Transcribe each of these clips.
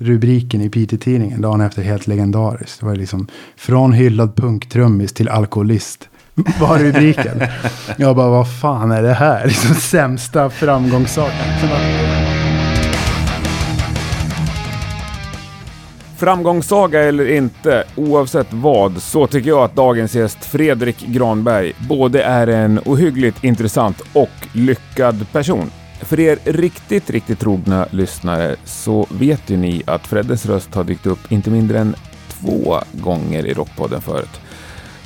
rubriken i PT-tidningen dagen efter helt legendariskt. Det var liksom från hyllad punktrummis till alkoholist. Var rubriken. Jag bara, vad fan är det här? Liksom sämsta framgångssaken. Framgångssaga eller inte, oavsett vad, så tycker jag att dagens gäst Fredrik Granberg både är en ohyggligt intressant och lyckad person. För er riktigt, riktigt trogna lyssnare så vet ju ni att Freddes röst har dykt upp inte mindre än två gånger i Rockpodden förut.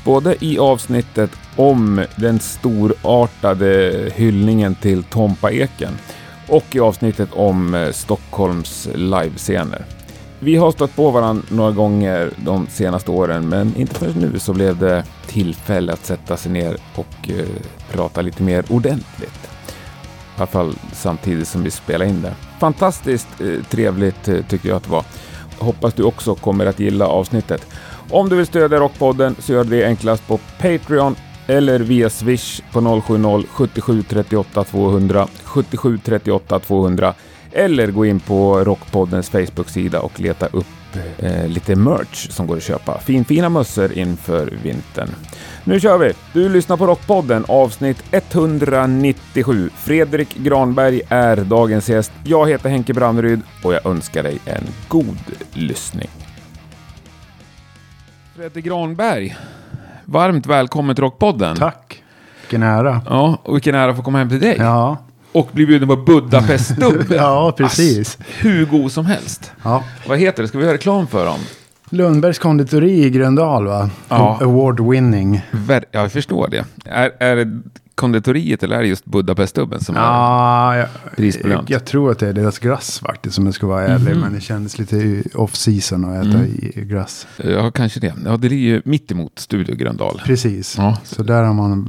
Både i avsnittet om den storartade hyllningen till Tompa Eken och i avsnittet om eh, Stockholms livescener. Vi har stött på varandra några gånger de senaste åren, men inte förrän nu så blev det tillfälle att sätta sig ner och eh, prata lite mer ordentligt. I alla fall samtidigt som vi spelar in det. Fantastiskt eh, trevligt eh, tycker jag att det var. Hoppas du också kommer att gilla avsnittet. Om du vill stödja Rockpodden så gör du det enklast på Patreon eller via Swish på 070 77 38 200 77 38 200 eller gå in på Rockpoddens Facebook-sida och leta upp eh, lite merch som går att köpa. Finfina mössor inför vintern. Nu kör vi! Du lyssnar på Rockpodden avsnitt 197. Fredrik Granberg är dagens gäst. Jag heter Henke Branneryd och jag önskar dig en god lyssning. Fredrik Granberg, varmt välkommen till Rockpodden. Tack. Vilken ära. Ja, och vilken ära att få komma hem till dig. Ja, Och bli bjuden på Budapest-dubbel. ja precis. Hur god som helst. Ja. Vad heter det? Ska vi göra reklam för dem? Lundbergs konditori i Gröndal va? Ja. Award winning. Ver- ja, jag förstår det. Är, är det konditoriet eller är det just Budapest-dubben som är Ja, jag, prisbelönt? jag tror att det är deras glass faktiskt om jag ska vara ärlig. Men det kändes lite off season att äta i glass. Ja, kanske det. Ja, det ligger ju mitt emot Studio Gröndal. Precis. Ja. Så där har man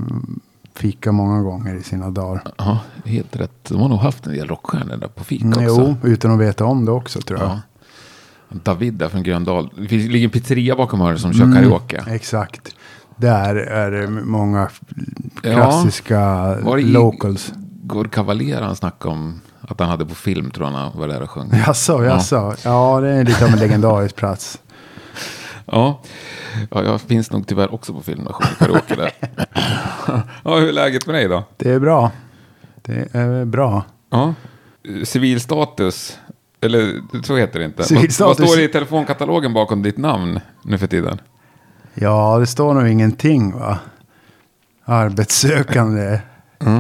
fika många gånger i sina dagar. Ja, helt rätt. De har nog haft en del rockstjärnor där på fika också. Jo, utan att veta om det också tror jag. Ja. David där från Gröndal. Det ligger en pizzeria bakom hörnet som kör Mm. karaoke. Exakt. Där är det många Ja. klassiska i- locals. Går Cavalier han snackade om att han hade på film tror jag han var där och sjöng. Jaså, jaså. Ja, det är lite av en legendarisk plats. Ja. ja, jag finns nog tyvärr också på film och sjunger karaoke där. ja, hur är läget med dig då? Det är bra. Det är bra. Ja. Civilstatus, eller så heter det inte. Vad, Civilstatus. vad står det i telefonkatalogen bakom ditt namn nu för tiden? Ja, det står nog ingenting va? Arbetssökande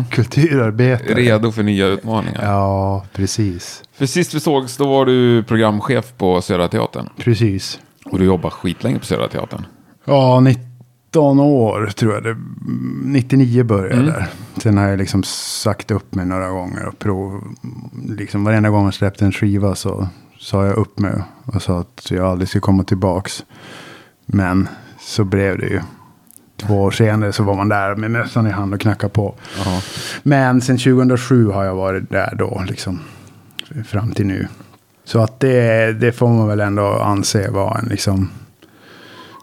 kulturarbetare. Redo för nya utmaningar. Ja, precis. För sist vi sågs då var du programchef på Södra Teatern. Precis. Och du jobbar skitlänge på Södra Teatern. Ja, 19 år tror jag det. 99 började jag där. Sen har jag liksom sagt upp mig några gånger och prov. Liksom varenda gång jag släppte en skiva så sa jag upp mig och sa att jag aldrig skulle komma tillbaks. Men så blev det ju. Två år senare så var man där med mössan i hand och knackade på. Jaha. Men sen 2007 har jag varit där då, liksom. Fram till nu. Så att det, det får man väl ändå anse vara en liksom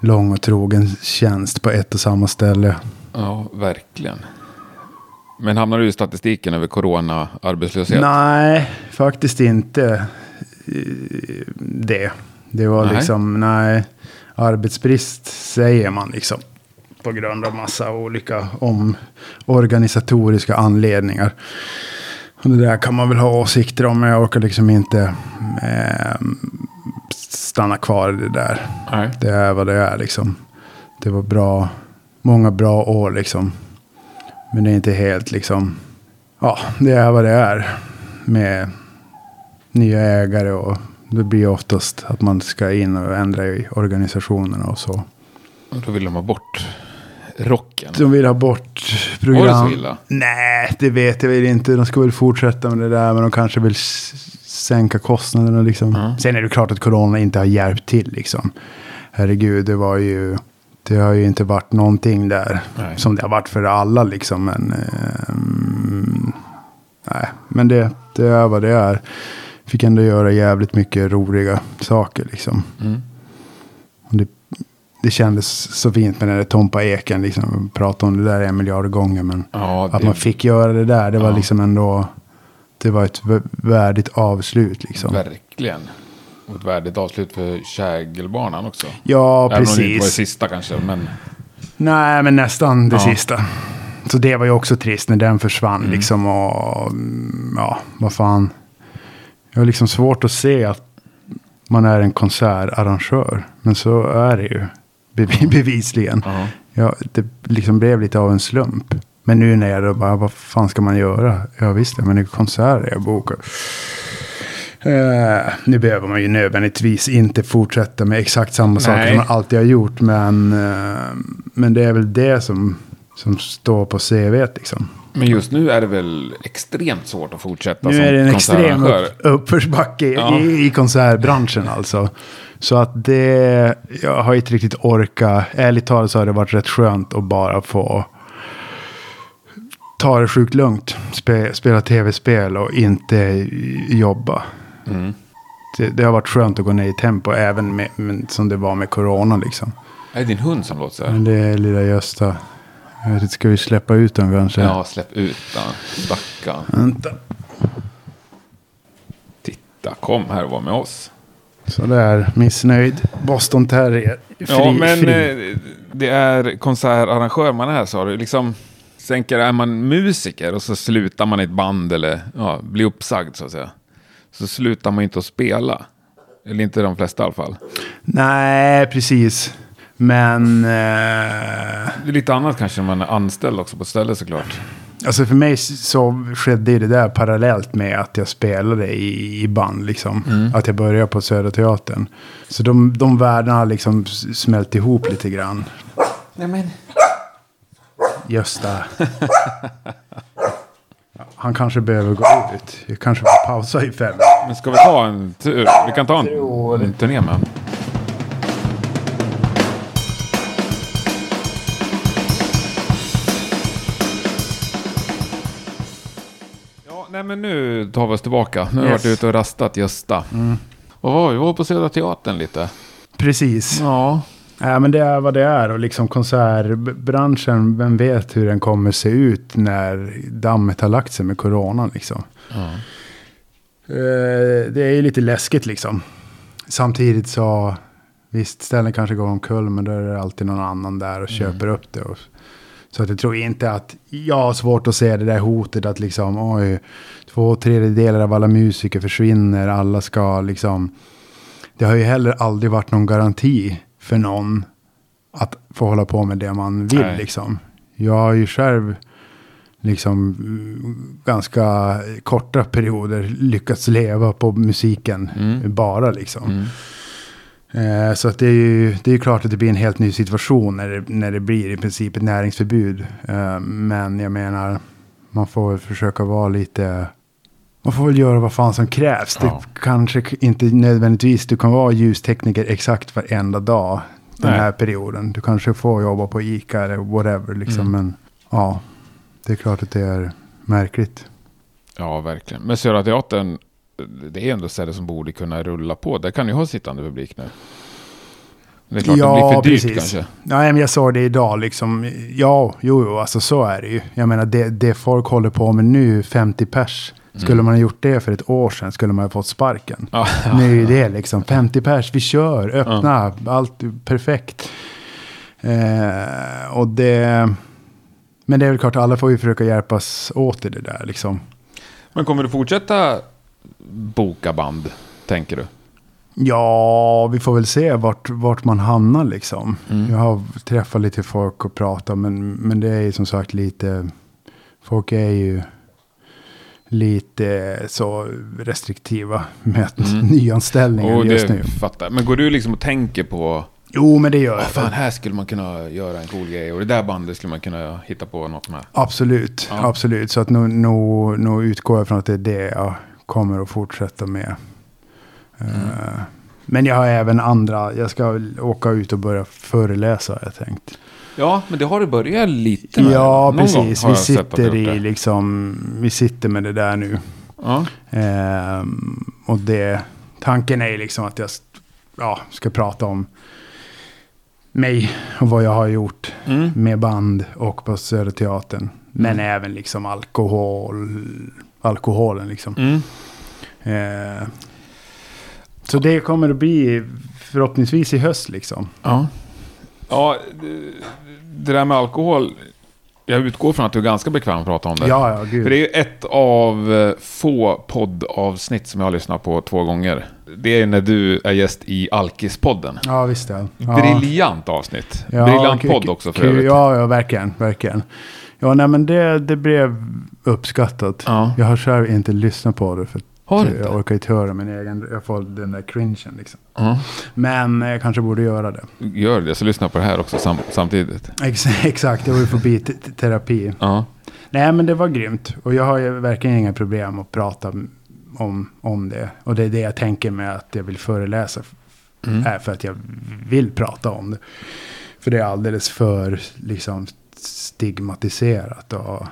lång och trogen tjänst på ett och samma ställe. Ja, verkligen. Men hamnar du i statistiken över corona-arbetslöshet? Nej, faktiskt inte eh, det. Det var Nej. liksom, nej, arbetsbrist säger man liksom. På grund av massa olika omorganisatoriska anledningar. Det där kan man väl ha åsikter om, men jag orkar liksom inte eh, stanna kvar i det där. Nej. Det är vad det är liksom. Det var bra, många bra år liksom. Men det är inte helt liksom, ja, det är vad det är. Med nya ägare och det blir oftast att man ska in och ändra i organisationerna och så. Och Då vill de ha bort rocken. De vill ha bort Var program. det så illa? Nej, det vet jag väl inte. De ska väl fortsätta med det där, men de kanske vill sänka kostnaderna liksom. Ja. Sen är det klart att corona inte har hjälpt till liksom. Herregud, det var ju... Det har ju inte varit någonting där Nej. som det har varit för alla liksom. Men, ehm, nej, men det, det är vad det är. Fick ändå göra jävligt mycket roliga saker liksom. Mm. Och Det, det kändes så fint med den där Tompa Eken. Liksom, prata om det där en miljard gånger. Men Ja, att det, man fick göra det där, det var Ja. liksom ändå... Det var ett vä- värdigt avslut liksom. verkligen. Och ett värdigt avslut för Kägelbanan också. Ja, Även om det inte var det precis. sista kanske. Men Nej, men nästan det Ja. sista. Så det var ju också trist när den försvann Mm. liksom. Och ja, vad fan. Jag har liksom svårt att se att man är en konsertarrangör. Men så är det ju bevisligen. ja. Ja, det liksom blev lite av en slump. Men nu när jag då bara, vad fan ska man göra? Ja visst, men det är konserter jag bokar. Eh, nu behöver man ju nödvändigtvis inte fortsätta med exakt samma saker Nej. som man alltid har gjort. Men, eh, men det är väl det som, som står på CV liksom. Men just nu är det väl extremt svårt att fortsätta Nu som är det en extrem upp, uppförsbacke Ja. i, i konsertbranschen alltså. Så att det, jag har inte riktigt orkat. Ärligt talat så har det varit rätt skönt att bara få ta det sjukt lugnt. Spe, spela tv-spel och inte jobba. Mm. Det, det har varit skönt att gå ner i tempo även med, med, som det var med corona liksom. Är det din hund som låter så här? Men det är lilla Gösta. Inte, ska vi släppa ut den kanske? Ja, släpp ut den. Stackarn. Vänta. Titta, kom här och var med oss. Så där, missnöjd. Boston Terrier. Fri, ja, men fri. eh, det är konsertarrangör man är, sa du. Liksom, sänker, är man musiker och så slutar man i ett band eller ja, blir uppsagd så att säga. Så slutar man inte att spela. Eller inte de flesta i alla fall. Nej, precis. Men... Eh, Det är lite annat kanske när man är anställd också på stället såklart. alltså för mig så skedde ju det där parallellt med att jag spelade i, i band. Liksom. Att jag började på Södra Teatern. Så de, de världarna har liksom smält ihop lite grann. Nej, men. Gösta. Han kanske behöver gå ut. Jag kanske får pausa i fem. men ska vi ta en tur? Vi kan ta en, en turné med honom. Nej men nu tar vi oss tillbaka. Nu har vi Yes. varit ute och rastat Gösta. Vad var vi? Vi var på Södra Teatern lite. Precis. Ja. Ja, men det är vad det är och liksom konsertbranschen, vem vet hur den kommer se ut när dammet har lagt sig med coronan liksom. Eh, Det är ju lite läskigt liksom. Samtidigt så, visst ställen kanske går omkull men då är det alltid någon annan där och köper upp det. Och, så att jag tror inte att, jag har svårt att se det där hotet att liksom, oj, två tredjedelar av alla musiker försvinner, alla ska liksom, det har ju heller aldrig varit någon garanti för någon att få hålla på med det man vill Nej. liksom. Jag har ju själv liksom ganska korta perioder lyckats leva på musiken Mm. bara liksom. Mm. Eh, så att det är ju det är ju klart att det blir en helt ny situation när det, när det blir i princip ett näringsförbud. Eh, men jag menar, man får väl försöka vara lite... Man får väl göra vad fan som krävs. Ja. Det kanske inte nödvändigtvis, du kan vara ljustekniker exakt varenda dag den Nej. här perioden. Du kanske får jobba på ICA eller whatever liksom. Mm. Men ja, det är klart att det är märkligt. ja, verkligen. Men Södra Teatern, det är ändå ställen som borde kunna rulla på. Där kan ju ha sittande publik nu. Det är klart det blir för dyrt kanske. Nej, men jag sa det idag liksom. Ja, jo, jo, alltså så är det ju. Jag menar, det, det folk håller på med nu, 50 pers. Skulle Mm. man ha gjort det för ett år sedan skulle man ha fått sparken. Ja, Nu är det liksom 50 pers, vi kör, öppna, allt är perfekt. Eh, och det... Men det är väl klart, alla får ju försöka hjälpas åt i det där liksom. Men kommer du fortsätta boka band, tänker du? Ja, vi får väl se vart, vart man hamnar liksom. Mm. Jag har träffat lite folk och pratat, men, men det är ju som sagt lite... Folk är ju lite så restriktiva med Mm. nyanställningar Och just nu. fattar. Men går du liksom och tänker på, Jo, men det gör jag. fan, här skulle man kunna göra en cool grej och det där bandet skulle man kunna hitta på något med. Absolut, Ja. absolut. Så att nu, nu, nu utgår jag från att det är det jag kommer att fortsätta med. Mm. Eh, men jag har även andra, jag ska åka ut och börja föreläsa har jag tänkt. Ja, men det har du börjat lite med. Ja, precis. Vi sitter i liksom, vi sitter med det där nu. Ja. Ehm, och det, tanken är liksom att jag ja, ska prata om mig och vad jag har gjort Mm. med band och på Södra Teatern. Men Mm. även liksom alkohol, alkoholen liksom. Mm. Eh, Så det kommer att bli förhoppningsvis i höst liksom. Ja. Ja, det- där med alkohol. Jag utgår från att du är ganska bekväm att prata om det. Ja, ja, gud. För det är ju ett av eh, få poddavsnitt som jag har lyssnat på två gånger. Det är när du är gäst i Alkis-podden. Ja, visst det. Ja. Briljant avsnitt. Ja, Briljant podd också för övrigt. Ja, ja, verkligen, verkligen. Ja, nej men det, det blev uppskattat. Ja. Jag har själv inte lyssnat på det för att Har du jag inte? orkar inte höra min egen, jag får den där cringen liksom. Ja. Men jag kanske borde göra det. Gör det, så lyssna på det här också sam samtidigt. Ex exakt, det var ju förbi terapi. Ja. Nej, men det var grymt. Och jag har ju verkligen inga problem att prata om, om det. Och det är det jag tänker med att jag vill föreläsa. Mm. Är för att jag vill prata om det. För det är alldeles för liksom stigmatiserat. Och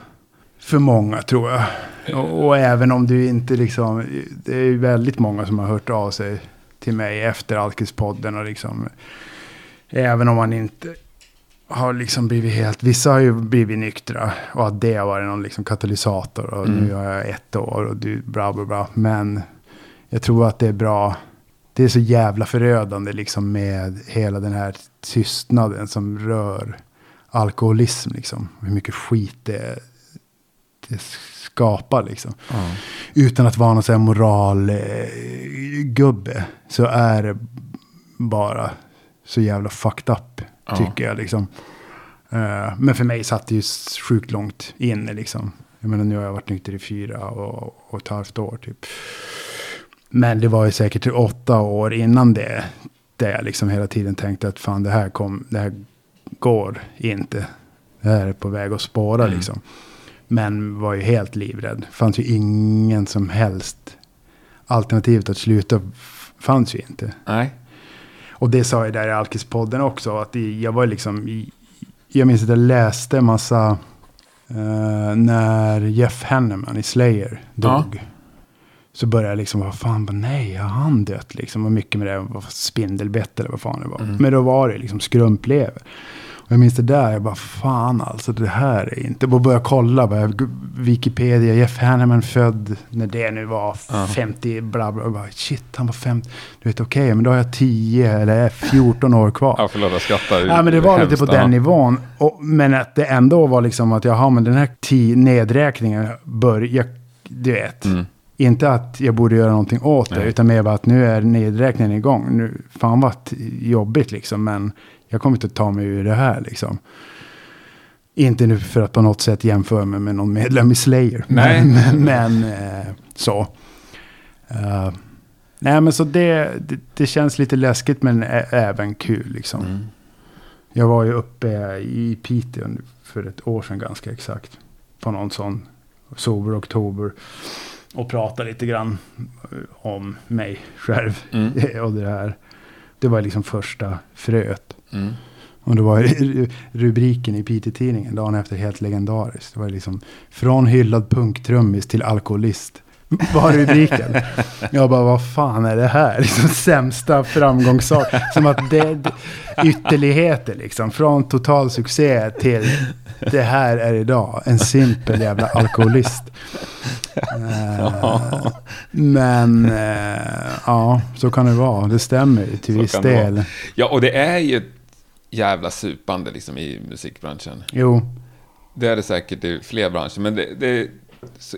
för många tror jag. Och, och även om du inte liksom. Det är ju väldigt många som har hört av sig till mig efter Alkispodden. Och liksom. Även om man inte har liksom blivit helt, vissa har ju blivit nyktra och att det har varit någon liksom katalysator och Mm. nu har jag ett år och du bla bla bla. Men jag tror att det är bra, det är så jävla förödande liksom med hela den här tystnaden som rör alkoholism liksom. Hur mycket skit det, det skapar liksom. Ja. Utan att vara någon sån här moralgubbe så är det bara så jävla fucked up tycker jag liksom. Eh, men för mig satt det ju sjukt långt inne liksom. Jag menar nu har jag varit nykter i fyra och, och ett halvt år typ. Men det var ju säkert åtta år innan det. Där jag liksom hela tiden tänkte att fan det här, kom, det här går inte. Det här är på väg att spåra Mm. liksom. Men var ju helt livrädd. Fanns ju ingen som helst alternativet att sluta. Fanns ju inte. Nej. Och det sa jag där i Alkispodden också. Att jag var liksom jag minns att jag läste massa eh, när Jeff Hanneman i Slayer dog. Så började jag liksom, vad fan, bara, nej, har han dött liksom? Och mycket med det, vad spindelbett eller vad fan det var. Mm. Men då var det liksom skrumplever. Jag minns det där, jag bara fan alltså det här är inte... Och började kolla, bara, Wikipedia, Jeff Hanneman född när det nu var Ja. 50, bla bla, bara, shit han var 50. Du vet okej, men då har jag 10 eller 14 år kvar. Ja, förlåt, jag skrattar. Ja, men det var lite på den nivån. Och, men att det ändå var liksom att, jaha, men den här ti- nedräkningen börjar, du vet. Mm. Inte att jag borde göra någonting åt det, Nej. utan mer bara att nu är nedräkningen igång. Nu, fan vad jobbigt liksom, men jag kommer inte att ta mig ur det här liksom. Inte nu för att på något sätt jämföra mig med någon medlem i Slayer. Nej. Men, men eh, så. Eh, nej, men så det, det, det känns lite läskigt men även kul liksom. Mm. Jag var ju uppe i Piteå för ett år sedan ganska exakt. På någon sån sober oktober. Och pratade lite grann eh, om mig själv Mm. och det här. Det var liksom första fröet. Mm. Och det var ru- rubriken i Piteå-tidningen dagen efter helt legendariskt. Det var liksom från hyllad punktrummis till alkoholist. Var rubriken. Jag bara, vad fan är det här? Liksom sämsta framgångssak. Som att det, det ytterligheter liksom. Från total succé till det här är idag. En simpel jävla alkoholist. Eh, men eh, ja, så kan det vara. Det stämmer ju till Så viss del. Ja, och det är ju jävla supande liksom i musikbranschen. Jo, Det är det säkert i fler branscher, men det, det är så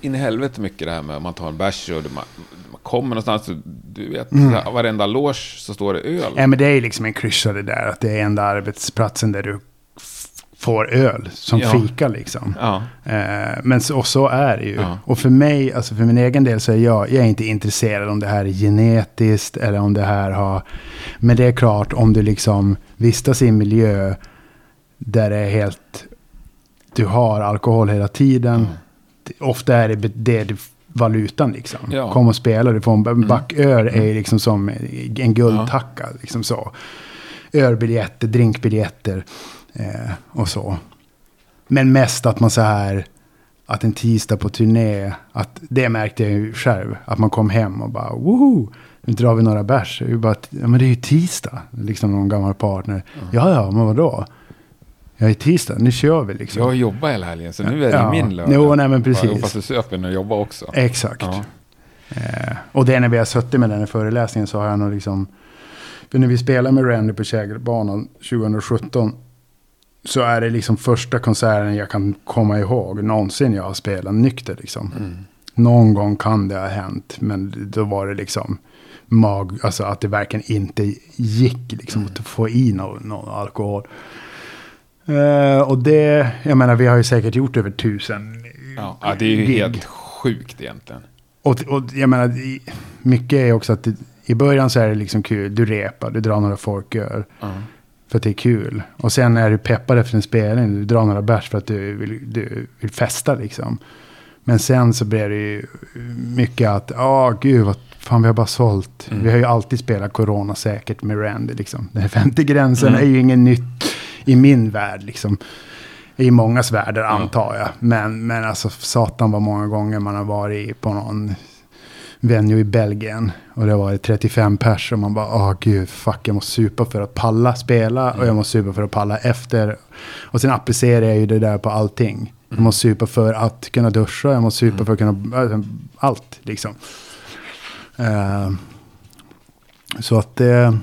in i helvete mycket det här med att man tar en bärs och man, man kommer någonstans och du vet, mm. varenda loge så står det öl. Ja, men det är liksom en klyscha det där. Att det är enda arbetsplatsen där du får öl som Ja. fika liksom. Ja, Eh, men så, och så är det ju. Ja. Och för mig, alltså för min egen del så är jag, jag är inte intresserad om det här är genetiskt eller om det här har... Men det är klart om du liksom vistas i en miljö där det är helt... Du har alkohol hela tiden. Mm. Ofta är det det är valutan liksom. Ja. Kom och spela, du får en Mm. back öl är ju liksom som en guldtacka. Liksom så. Ölbiljetter, drinkbiljetter eh, och så. Men mest att man så här, att en tisdag på turné, att det märkte jag ju själv. Att man kom hem och bara, woho, nu drar vi några bärs. Det är ju bara, ja men det är ju tisdag, liksom någon gammal partner. Ja, ja, men vadå? Ja, i tisdag, nu kör vi liksom. jag har jobbat hela helgen så nu är det Ja. min lördag. Jo, nej, men precis. Fast du söper när du jobbar också. Exakt. Ja. Eh, och det är när vi har suttit med den här föreläsningen så har jag nog liksom... För när vi spelar med Randy på Kägelbanan 2017 så är det liksom första konserten jag kan komma ihåg någonsin jag har spelat nykter liksom. Mm. Någon gång kan det ha hänt, men då var det liksom mag, alltså att det verkligen inte gick liksom Mm. att få i någon, någon alkohol. Eh, och det, jag menar vi har ju säkert gjort över tusen. Ja, ja, det är ju gig. helt sjukt egentligen. Och, och jag menar, mycket är också att det, i början så är det liksom kul. Du repar, du drar några folköl Ja. För att det är kul. Och sen är du peppad efter en spelning, du drar några bärs för att du vill, du vill festa liksom. Men sen så blir det ju mycket att, ja gud vad fan vi har bara sålt. Mm. Vi har ju alltid spelat corona säkert med Randy liksom. Den här 50-gränsen Mm. är ju inget nytt i min värld liksom. I mångas världar antar jag. Men, men alltså satan vad många gånger man har varit på någon venue i Belgien. Och det varit 35 pers och man bara, åh gud, fuck jag måste supa för att palla spela och jag måste supa för att palla efter. Och sen applicerar jag ju det där på allting. Jag måste supa för att kunna duscha, jag måste supa för att kunna, alltså, allt liksom. Eh, så att det,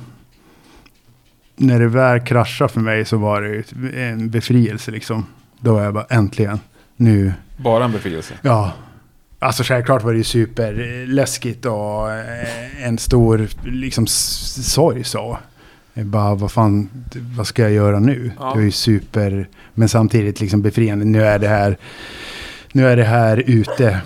när det väl kraschade för mig så var det en befrielse liksom. Då var jag bara äntligen, nu Bara en befrielse. Ja, alltså självklart var det ju superläskigt och eh, en stor liksom sorg så. Bara, vad fan, vad ska jag göra nu? Ja. Det var ju super, men samtidigt liksom befriande. Nu är det här, nu är det här ute.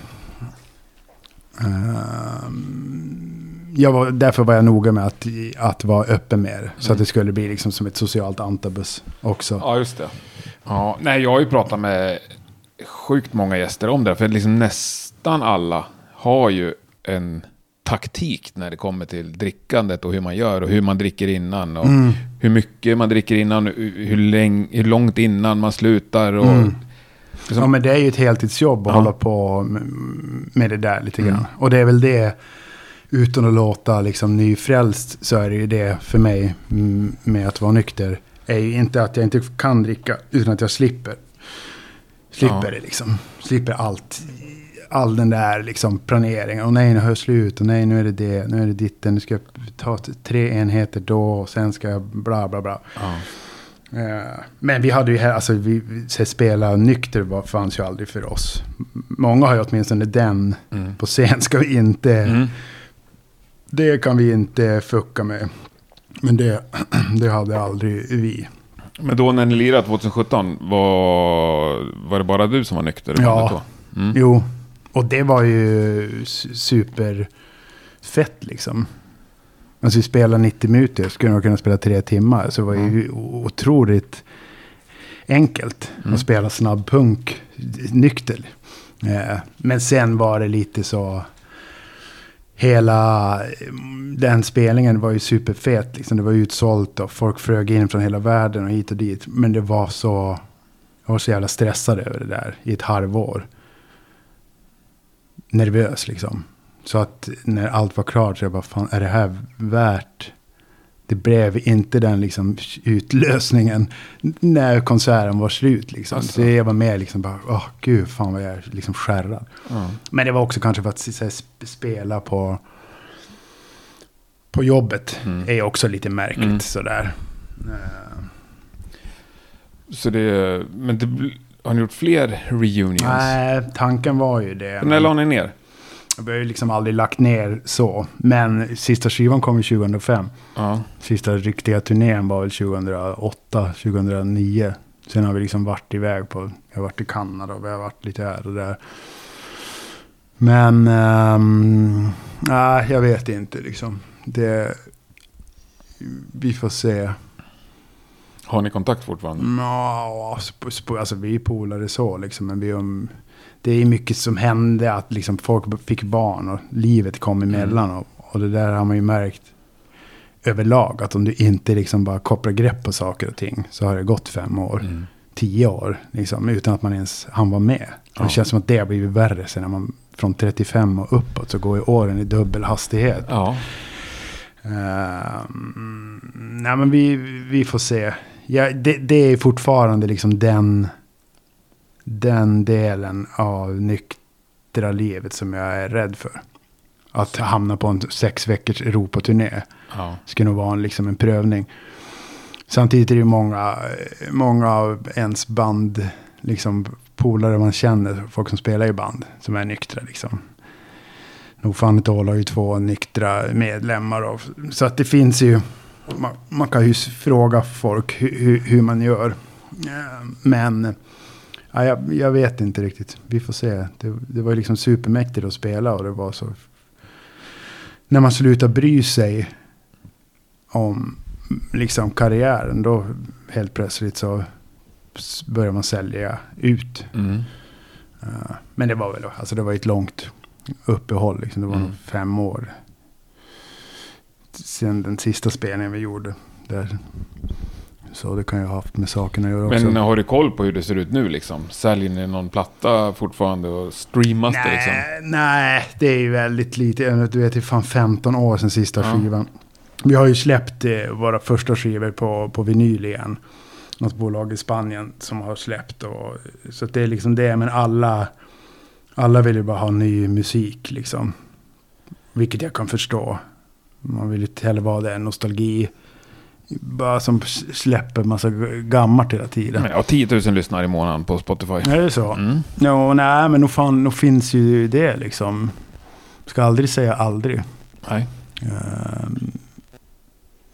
Ehm, jag var, därför var jag noga med att, att vara öppen med det. Så Mm. att det skulle bli liksom som ett socialt antabus också. Ja, just det. Ja, nej, jag har ju pratat med sjukt många gäster om det. För liksom nästan alla har ju en taktik när det kommer till drickandet och hur man gör och hur man dricker innan. Och Mm. hur mycket man dricker innan, hur, läng, hur långt innan man slutar. Och, Mm. liksom, Ja men det är ju ett heltidsjobb att Ja. hålla på med- det där lite grann. Mm. Och det är väl det, utan att låta liksom nyfrälst, så är det ju det för mig med att vara nykter. Är ju inte att jag inte kan dricka, utan att jag slipper. Slipper Ja. det liksom. Slipper allt. All den där liksom planeringen. Och nej, nu har jag slut. Och nej, nu är det det. Nu är det ditten. Nu ska jag ta tre enheter då. Och sen ska jag bla bla bla. ja. Eh, Men vi hade ju här, alltså vi, spela nykter var, fanns ju aldrig för oss. Många har ju åtminstone den Mm. på scen ska vi inte, Mm. det kan vi inte fucka med. Men det, det hade aldrig vi. Men då när ni lirade 2017, var, var det bara du som var nykter? Ja. Mm. Jo, och det var ju su- superfett liksom. Alltså vi spelade 90 minuter, skulle nog kunna spela tre timmar. Så det var ju otroligt enkelt Mm. att spela snabbpunk nykter. Eh, Men sen var det lite så... Hela mm, den spelningen var ju superfet. Liksom. Det var utsålt och folk flög in från hela världen och hit och dit. Men det var så... Jag var så jävla stressad över det där i ett halvår. Nervös liksom. Så att när allt var klart så jag bara, fan är det här värt? Det blev inte den liksom utlösningen när konserten var slut liksom. Alltså. Så jag var med liksom bara, åh gud fan vad jag är liksom skärrad. Ja. Men det var också kanske för att så här, sp- spela på, på jobbet. Mm. är också lite märkligt Mm. sådär. Så det, men det, har ni gjort fler reunions? Nej, tanken var ju det. När la ni ner? Vi har ju liksom aldrig lagt ner så. Men sista skivan kom ju 2005. Ja. Sista riktiga turnén var väl 2008, 2009. Sen har vi liksom varit iväg på, jag har varit i Kanada och vi har varit lite här och där. Men, ehm, nej, jag vet inte liksom. Det, vi får se. Har ni kontakt fortfarande? Ja, sp- alltså vi är polare så liksom. Men vi, um, det är mycket som hände att liksom folk fick barn och livet kom emellan. Och, och det där har man ju märkt överlag. Att om du inte liksom bara kopplar grepp på saker och ting så har det gått fem år, Mm. tio år liksom. Utan att man ens han var med. Ja. Det känns som att det har blivit värre sen när man från 35 och uppåt så går ju åren i dubbel hastighet. Ja. Ehm, nej men vi, vi får se. Ja, det, det är fortfarande liksom den, den delen av nyktra livet som jag är rädd för. Att hamna på en sex veckors Europaturné. Ja. Skulle nog vara en, liksom en prövning. Samtidigt är det många, många av ens band, liksom polare man känner, folk som spelar i band, som är nyktra liksom. Nog fan ett har ju två nyktra medlemmar. Och, så att det finns ju, man, man kan ju fråga folk hur, hur, man gör. Eh, Men ja, jag, jag vet inte riktigt. Vi får se. Det, det var ju liksom supermäktigt att spela och det var så. När man slutar bry sig om liksom karriären då helt plötsligt så börjar man sälja ut. Mm. Eh, Men det var väl, alltså det var ett långt uppehåll liksom. Det var Mm. fem år. Sen den sista spelningen vi gjorde. Där. Så det kan ju ha haft med saken att göra också. Men har du koll på hur det ser ut nu liksom? Säljer ni någon platta fortfarande och streamas det liksom? Nej, nej, det är ju väldigt lite. Du vet, det är fan 15 år sedan sista Ja. skivan. Vi har ju släppt eh, våra första skivor på, på vinyl igen. Något bolag i Spanien som har släppt. Och, så det är liksom det. Men alla, alla vill ju bara ha ny musik liksom. Vilket jag kan förstå. Man vill ju heller vara det, nostalgi. Bara som släpper massa gammalt hela tiden. Ja, 10 000 lyssnare i månaden på Spotify. Är det så? Mm. Ja, nej, men nog, fan, nog finns ju det liksom. Ska aldrig säga aldrig. Nej. Ehm,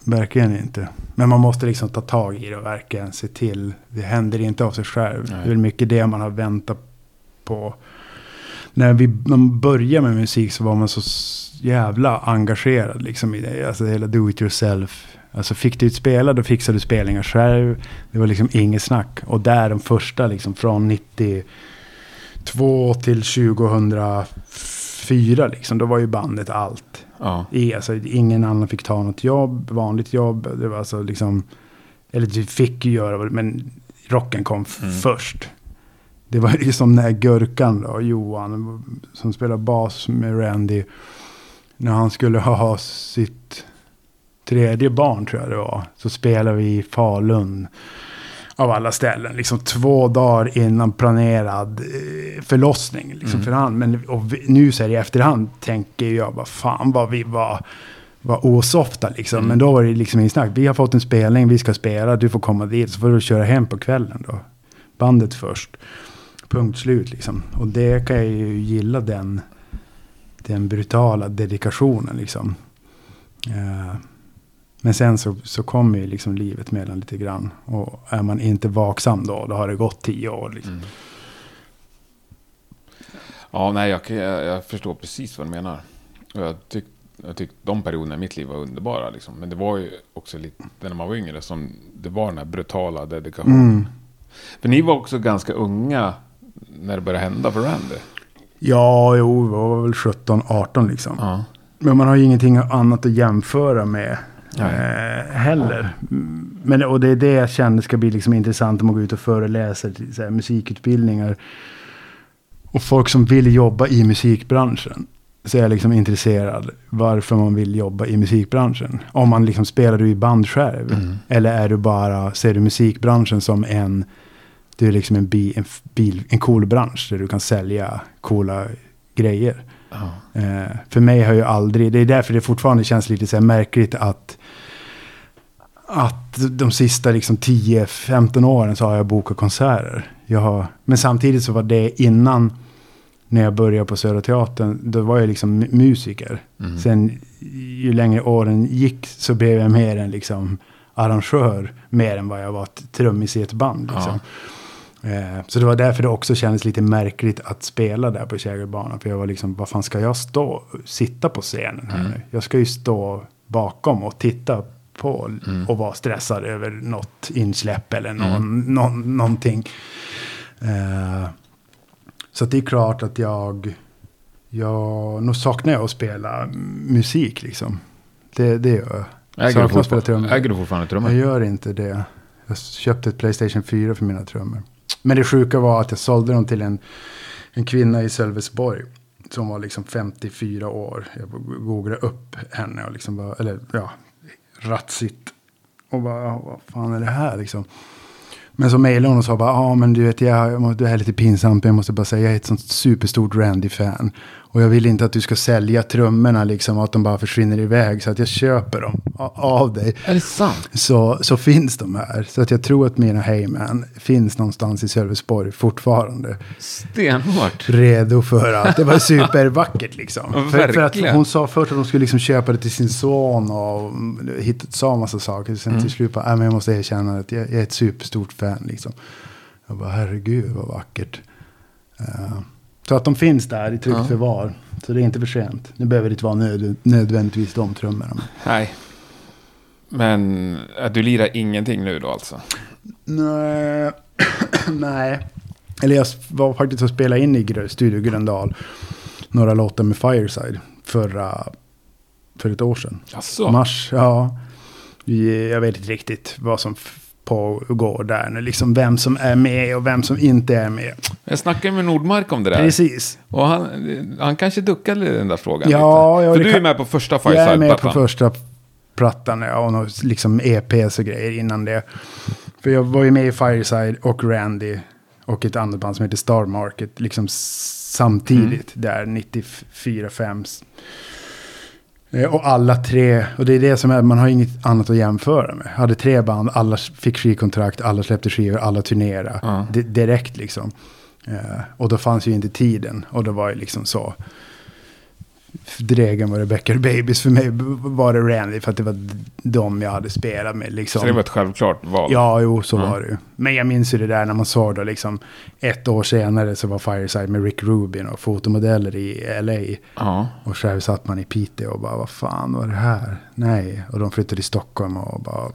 verkligen inte. Men man måste liksom ta tag i det och verkligen se till. Det händer inte av sig själv. Nej. Det är väl mycket det man har väntat på. När vi man började med musik så var man så jävla engagerad liksom i det. Alltså hela do it yourself. Alltså fick du ett spela då fixade du spelningar själv. Det var liksom inget snack. Och där de första liksom från 92 till 2004 liksom. Då var ju bandet allt Ja. i. Alltså, ingen annan fick ta något jobb, vanligt jobb. Det var alltså liksom, eller du fick ju göra, men rocken kom Mm. först. Det var ju som när Gurkan då, Johan, som spelar bas med Randy. När han skulle ha sitt tredje barn tror jag det var. Så spelade vi i Falun. Av alla ställen. Liksom två dagar innan planerad eh, förlossning. Liksom Mm. för han. Men och vi, nu så här i efterhand tänker jag vad fan vad vi var, var osofta liksom. Mm. Men då var det liksom ingen snack. Vi har fått en spelning, vi ska spela, du får komma dit. Så får du köra hem på kvällen då. Bandet först. Punkt slut liksom. Och det kan jag ju gilla den, den brutala dedikationen liksom. Eh, men sen så, så kommer ju liksom livet mellan lite grann. Och är man inte vaksam då, då har det gått tio år. Liksom. Mm. Ja, nej, jag, jag, jag förstår precis vad du menar. Jag tyckte jag tyck de perioderna i mitt liv var underbara. Liksom. Men det var ju också lite, när man var yngre, som det var den här brutala dedikationen. Mm. För ni var också ganska unga när det började hända för Randy. Ja, jo, jag var väl 17-18 liksom. Ja. Men man har ju ingenting annat att jämföra med eh, heller. Men, och det är det jag känner ska bli liksom intressant om man går ut och föreläser till så här, musikutbildningar. Och folk som vill jobba i musikbranschen. Så är jag liksom intresserad varför man vill jobba i musikbranschen. Om man liksom spelar du i band själv. Mm. Eller är du bara, ser du musikbranschen som en, du är liksom en, bi, en, bil, en cool bransch där du kan sälja coola grejer. Ja. Eh, för mig har ju aldrig, det är därför det fortfarande känns lite så märkligt att att de sista liksom 10-15 åren så har jag bokat konserter. Jag har, men samtidigt så var det innan när jag började på Södra Teatern, då var jag liksom mu- musiker. Mm. Sen ju längre åren gick så blev jag mer en liksom arrangör, mer än vad jag var trummis i ett band. Liksom. Eh, så det var därför det också kändes lite märkligt att spela där på Kägelbanan. För jag var liksom, vad fan ska jag stå, sitta på scenen här Mm. nu? Jag ska ju stå bakom och titta på Mm. och vara stressad över något insläpp eller någon, Mm. någon, någonting. Eh, så det är klart att jag, jag, nu saknar jag att spela musik liksom. Det, det gör jag. Äger, du fortfarande, äger du fortfarande trummor? Jag gör inte det. Jag köpte ett Playstation 4 för mina trummor. Men det sjuka var att jag sålde dem till en, en kvinna i Sölvesborg. Som var liksom 54 år. Jag googlade upp henne och liksom bara, eller ja, ratsigt. Och bara, vad fan är det här liksom? Men så mejlade hon och sa bara, ja men du vet, jag, det här är lite pinsamt, men jag måste bara säga, jag är ett sånt superstort Randy-fan. Och jag vill inte att du ska sälja trummorna liksom, och att de bara försvinner iväg. Så att jag köper dem av dig. Är det sant? Så, så finns de här. Så att jag tror att mina Heyman finns någonstans i Sölvesborg fortfarande. Stenhårt. Redo för allt. Det var supervackert liksom. Ja, för, för att hon sa först att hon skulle liksom köpa det till sin son och hittat, sa massa saker. Sen Mm. till slut bara, "Nej, men jag måste erkänna att jag, jag är ett superstort fan liksom. Jag bara, herregud vad vackert. Eh, så att de finns där i tryggt Ja. förvar. Så det är inte för sent. Nu behöver det inte vara nöd, nödvändigtvis de trummorna. Nej. Men äh, du lirar ingenting nu då alltså? Nej. Nej. Eller jag var faktiskt och spelade in i Studio Gröndal. Några låtar med Fireside. Förra, för ett år sedan. Jaså? Mars, ja. Jag vet inte riktigt vad som pågår där. nu. Liksom vem som är med och vem som inte är med. Jag snackade med Nordmark om det där. Precis. Och han, han kanske duckade den där frågan Ja, lite. ja, För du är kan- med på första Jag är med på Fireside-plattan. första plattan ja, och något, liksom EPs och grejer innan det. För jag var ju med i Fireside och Randy och ett annat band som heter Star Market liksom samtidigt Mm. där 94, 5. Eh, Och alla tre, och det är det som är, man har inget annat att jämföra med. Hade tre band, alla fick skivkontrakt, alla släppte skivor, alla turnerade. Di- direkt liksom. Eh, och då fanns ju inte tiden. Och då var det liksom så. Dregen var det Becker Babies. För mig var det Randy för att det var de jag hade spelat med. Liksom. Så det var ett självklart val. Ja, jo, så Ja. var det ju. Men jag minns ju det där när man såg då liksom ett år senare så var Fireside med Rick Rubin och fotomodeller i LA. Ja. Och själv satt man i Piteå och bara, vad fan var det här? Nej, och de flyttade till Stockholm och bara...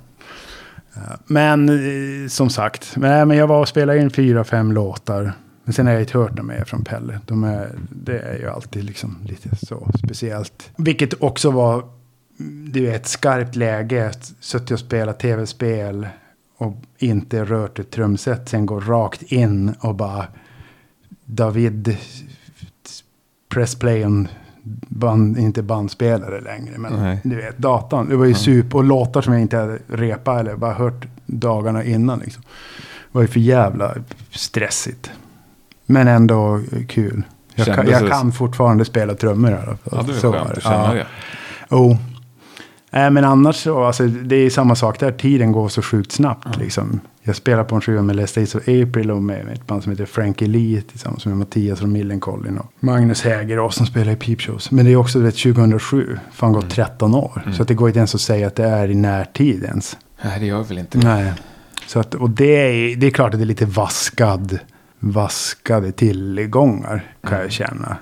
Men eh, som sagt, men jag var och spelade in fyra, fem låtar. Men sen har jag inte hört dem mer från Pelle. De är, det är ju alltid liksom lite så speciellt. Vilket också var, du vet, skarpt läge. Suttit och spelat tv-spel och inte rört ett trumset. Sen går rakt in och bara David press play on band, inte bandspelare längre. Men Nej. du vet, datorn. Det var ju super. Och låtar som jag inte hade repat eller bara hört dagarna innan. Liksom. Det var ju för jävla stressigt. Men ändå kul. Jag, kan, jag det- kan fortfarande spela trummor i alla fall. Ja, det är Så skönt att känna Ja. det. Oh. Nej, men annars så, alltså, det är samma sak där. Tiden går så sjukt snabbt. Liksom. Jag spelar på en skiva med Les Days of April och med ett band som heter Frankie Lee tillsammans med Mattias från Millencolin och Magnus Hägerås som spelar i Peep Shows. Men det är också vet, 2007, fan gått 13 år. Så att det går inte ens att säga att det är i närtid ens. Nej, det gör väl inte Nej. Så att, och det är, det är klart att det är lite vaskad, vaskade tillgångar kan jag känna.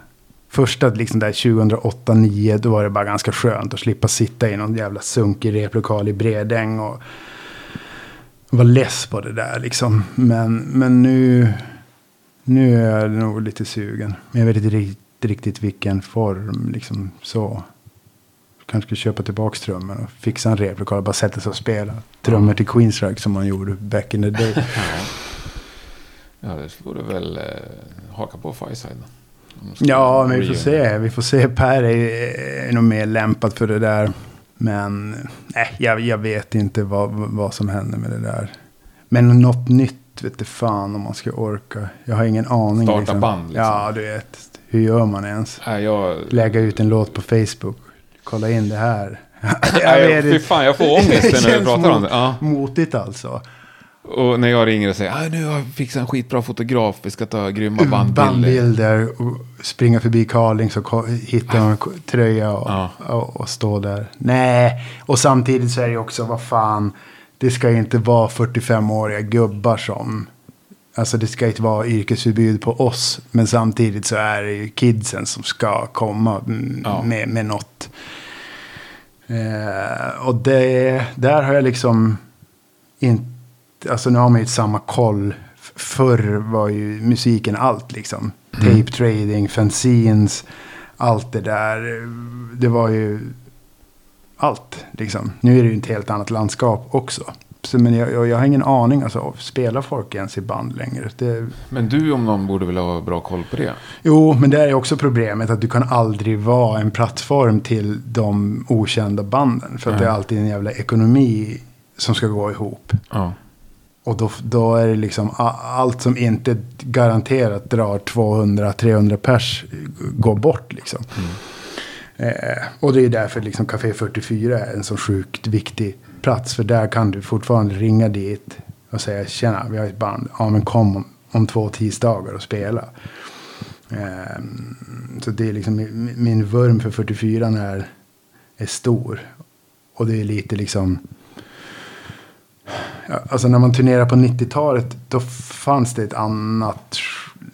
Första liksom där 2008-2009 då var det bara ganska skönt att slippa sitta i någon jävla sunkig replokal i Bredäng och vara less på det där liksom. Men, men nu, nu är jag nog lite sugen. Men jag vet inte riktigt, riktigt vilken form liksom så. Kanske ska köpa tillbaka trummor och fixa en replokal och bara sätta sig och spela. Trummor till Queensrÿche som man gjorde back in the day. Ja, det du väl eh, haka på ska Ja, men vi får se. Vi får se. Per är, är nog mer lämpad för det där. Men nej, jag, jag vet inte vad, vad som händer med det där. Men något nytt vet du fan om man ska orka. Jag har ingen aning. Starta band, liksom. Ja, du vet. Hur gör man ens? Nej, jag... Lägga ut en låt på Facebook. Kolla in det här. Nej, fy fan, jag får ångest när du pratar om det. Ja. Motigt alltså. Och när jag ringer och säger att nu har jag fixat en skitbra fotograf, vi ska ta grymma bandbilder. bandbilder och springa förbi Carlings och hitta en tröja och, Ja. och, och stå där. Nej, och samtidigt så är det också, vad fan, det ska inte vara 45-åriga gubbar som, alltså det ska inte vara yrkesförbud på oss, men samtidigt så är det ju kidsen som ska komma mm, Ja. med, med något. Eh, och det, där har jag liksom inte, alltså nu har man ju samma koll. Förr var ju musiken allt liksom. Tape trading, fanzines, allt det där. Det var ju allt liksom. Nu är det ju ett helt annat landskap också. Så, men jag, jag, jag har ingen aning, alltså spelar folk ens i band längre? Det, Men du om någon borde väl ha bra koll på det? Jo, men det är också problemet att du kan aldrig vara en plattform till de okända banden. För att Nej. det är alltid en jävla ekonomi som ska gå ihop. Ja. Och då, då är det liksom allt som inte garanterat drar 200-300 pers går bort liksom. Eh, och det är därför liksom Café 44 är en så sjukt viktig plats. För där kan du fortfarande ringa dit och säga tjena, vi har ett band. Ja men kom om, om två tisdagar och spela. Eh, så det är liksom min, min vurm för 44 är, är stor. Och det är lite liksom... Alltså när man turnerar på 90-talet då fanns det ett annat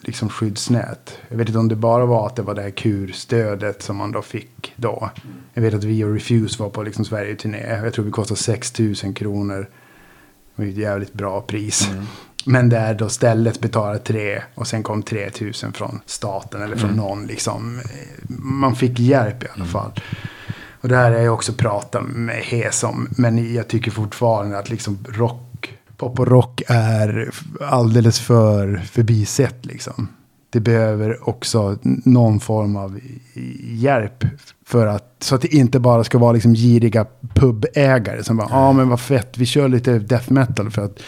liksom skyddsnät. Jag vet inte om det bara var att det var det här kurstödet som man då fick då. Jag vet att vi och Refuse var på liksom Sverige-turné. Jag tror vi kostade 6 000 kronor. Det var ju ett jävligt bra pris. Men där då stället betalade tre och sen kom 3 000 från staten eller från någon liksom. Man fick hjälp i alla fall. Och det här har jag också pratat med Hes om. Men jag tycker fortfarande att liksom rock, pop och rock är alldeles för förbisett liksom. Det behöver också någon form av hjälp. För att, så att det inte bara ska vara liksom giriga pubägare som bara, ja ah, men vad fett, vi kör lite death metal för att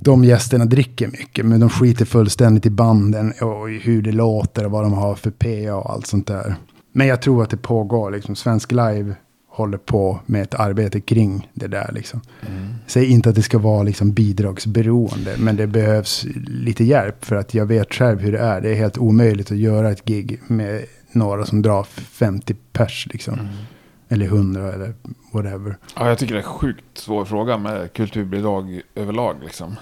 de gästerna dricker mycket. Men de skiter fullständigt i banden och hur det låter och vad de har för PA och allt sånt där. Men jag tror att det pågår, liksom Svensk Live håller på med ett arbete kring det där liksom. Säg inte att det ska vara liksom bidragsberoende, men det behövs lite hjälp för att jag vet själv hur det är. Det är helt omöjligt att göra ett gig med några som drar 50 pers liksom. Eller 100 eller whatever. Ja, jag tycker det är en sjukt svår fråga med kulturbidrag överlag liksom.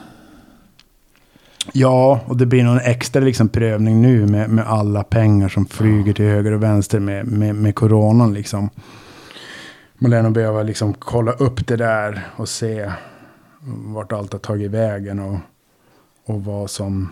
Ja, och det blir någon extra liksom prövning nu med, med alla pengar som flyger till höger och vänster med, med, med coronan liksom. Man lär nog behöva liksom kolla upp det där och se vart allt har tagit vägen och, och vad som,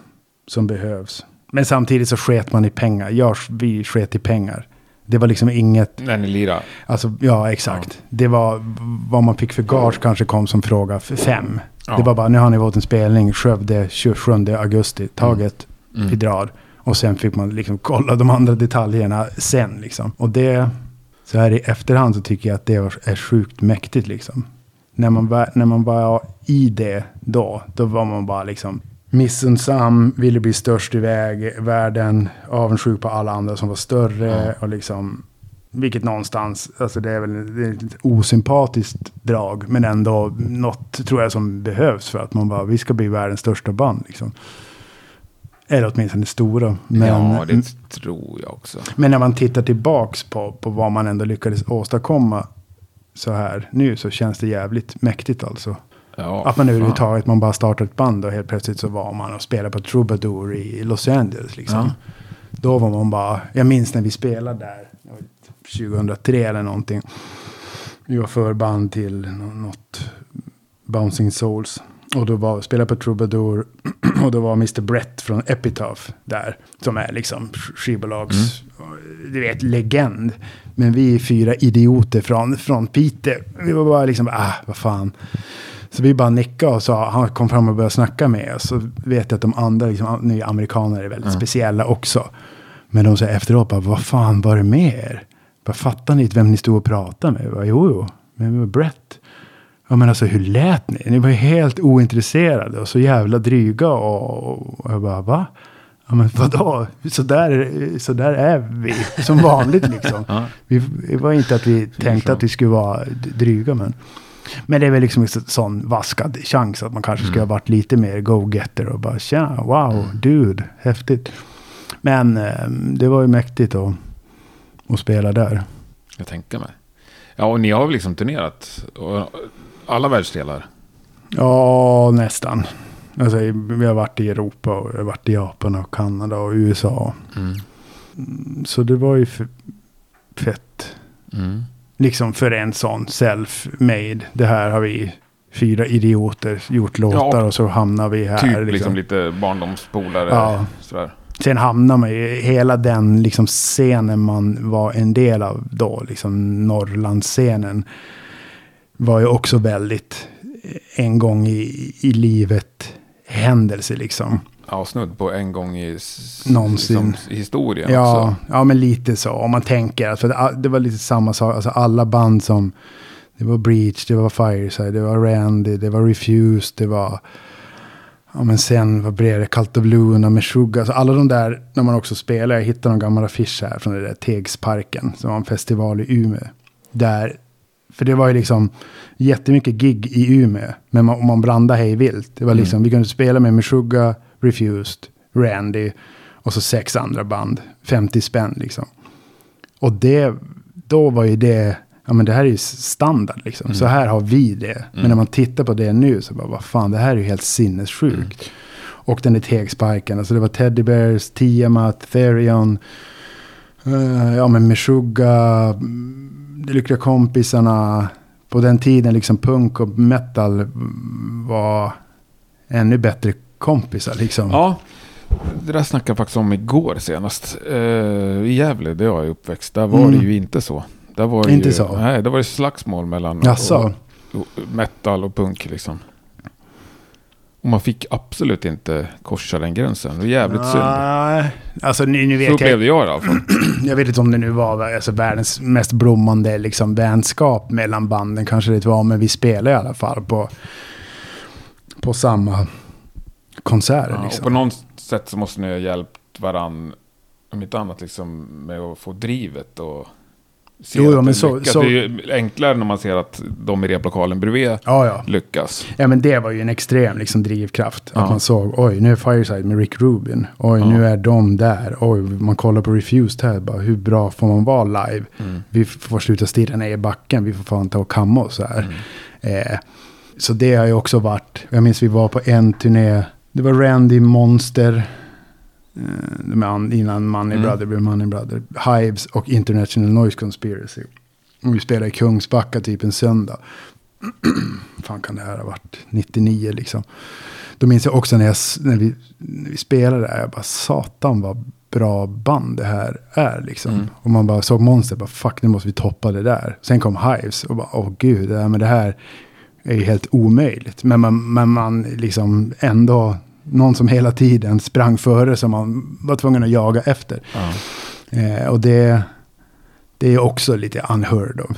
som behövs. Men samtidigt så sket man i pengar. Jag, vi sket i pengar. Det var liksom inget, När ni lirar. alltså ja exakt. Det var vad man fick för gage kanske kom som fråga för fem. Ja. Det var bara, nu har ni fått en spelning, Skövde 27 augusti, taget, Mm. vi drar. Och sen fick man liksom kolla de andra detaljerna sen liksom. Och det, så här i efterhand så tycker jag att det är sjukt mäktigt liksom. När man, var, när man var i det då, då var man bara liksom missunnsam, ville bli störst i väg, världen, avundsjuk på alla andra som var större och liksom vilket någonstans, alltså det är väl det är ett osympatiskt drag, men ändå något tror jag som behövs för att man bara, vi ska bli världens största band liksom. Eller åtminstone stora. Men, ja, det tror jag också. men när man tittar tillbaks på, på vad man ändå lyckades åstadkomma så här nu så känns det jävligt mäktigt alltså. Ja, Att man överhuvudtaget, man bara startar ett band och helt plötsligt så var man och spelade på Troubadour i Los Angeles liksom. Ja. Då var man bara, jag minns när vi spelade där, 2003 eller någonting. Vi var förband till nå- något Bouncing Souls. Och då var, spelade på Troubadour och då var Mr. Brett från Epitaph där. Som är liksom sk- skivbolags, du vet, legend. Men vi är fyra idioter från, från Piteå. Vi var bara liksom, ah, vad fan. Så vi bara nickade och sa, han kom fram och började snacka med oss. Så vet jag att de andra, liksom, nu amerikaner är väldigt speciella också. Men de säger efteråt, bara, vad fan var det med er? Bara, fattar ni inte vem ni stod och pratade med? Bara, jo, jo, men vi var Brett. Ja men alltså hur lät ni? Ni var ju helt ointresserade och så jävla dryga och, och jag bara va? Ja men vadå? Så där, så där är vi som vanligt liksom. Ja. vi, det var inte att vi tänkte att vi skulle vara dryga men. Men det är väl liksom en sån vaskad chans att man kanske skulle ha varit lite mer go-getter och bara tja, wow, dude, häftigt. Men eh, det var ju mäktigt att, att spela där. Jag tänker mig. Ja, och ni har väl liksom turnerat och alla världsdelar? Ja, nästan. Alltså, vi har varit i Europa och vi har varit i Japan och Kanada och USA. Mm. Så det var ju fett. Mm. Liksom för en sån self-made. Det här har vi fyra idioter gjort låtar Ja, och så hamnar vi här. Typ liksom. liksom. lite barndomspolare. Ja. Sådär. Sen hamnar man i hela den liksom scenen man var en del av då. Liksom Norrlandsscenen. Var ju också väldigt eh, en gång i, i livet händelse liksom. Ja, snudd på en gång i, Någonsin. liksom, historien Ja, också. ja, men lite så. Om man tänker. För det, det var lite samma sak. Alltså alla band som, Det var Breach, det var Fireside, det var Randy, det var Refused, det var... Ja men sen vad blev det? Cult of Luna med Sugar. Alltså alla de där, när man också spelar, jag hittade någon gammal affisch här från det där Tegsparken. Som var en festival i Umeå. Där, för det var ju liksom jättemycket gig i Umeå. Men man, man blandade hej vilt. Det var liksom, vi kunde spela med Meshuggah, Refused, Randy och så sex andra band. 50 spänn liksom. Och det, då var ju det, ja men det här är ju standard liksom. Så här har vi det. Men när man tittar på det nu så bara, vad fan, det här är ju helt sinnessjukt. Och den där tegsparken, alltså det var Teddy Bears, Tiamat, Therion, eh, ja men Meshuggah, mm, De Lyckliga Kompisarna. På den tiden liksom punk och metal mm, var ännu bättre kompisar liksom. Ja, det där snackade jag faktiskt om igår senast. Eh, I Gävle, där jag är uppväxt, där var Mm. det ju inte så. Där var Inte ju, så? Nej, där var det slagsmål mellan Jaså? och, och metal och punk liksom. Och man fick absolut inte korsa den gränsen. Det var jävligt synd. Nej, alltså nu, nu Så vet jag, upplevde jag det i alla fall. jag vet inte om det nu var alltså, världens mest blommande liksom, vänskap mellan banden. Kanske det var, men vi spelade i alla fall på, på samma konserter. Ja, och liksom. på något sätt så måste ni ha hjälpt varann, om inte annat liksom med att få drivet och se Jo, jo, men så- lyckas. så- Det är ju enklare när man ser att de i replokalen bredvid Ja, ja. lyckas. ja, men det var ju en extrem liksom, drivkraft. Ja. Att man såg, oj, nu är Fireside med Rick Rubin. Oj, nu är de där. Oj, man kollar på Refused här. Bara, hur bra får man vara live? Mm. Vi får sluta stirra ner i backen. Vi får fan ta och kamma oss här. Mm. Eh, så det har ju också varit. Jag minns vi var på en turné. Det var Randy Monster. Eh, innan Money Mm. Brother blev Money Brother. Hives och International Noise Conspiracy. Och vi spelade i Kungsbacka typ en söndag. fan kan det här ha varit? 99 liksom. Då minns jag också när, jag, när, vi, när vi spelade där. Jag bara satan vad bra band det här är liksom. Mm. Och man bara såg Monster. Bara fuck nu måste vi toppa det där. Sen kom Hives och bara åh gud. Det här, men det här är ju helt omöjligt. Men man, men man liksom ändå. Någon som hela tiden sprang före som man var tvungen att jaga efter. Ja. Eh, och det, det är också lite unheard of.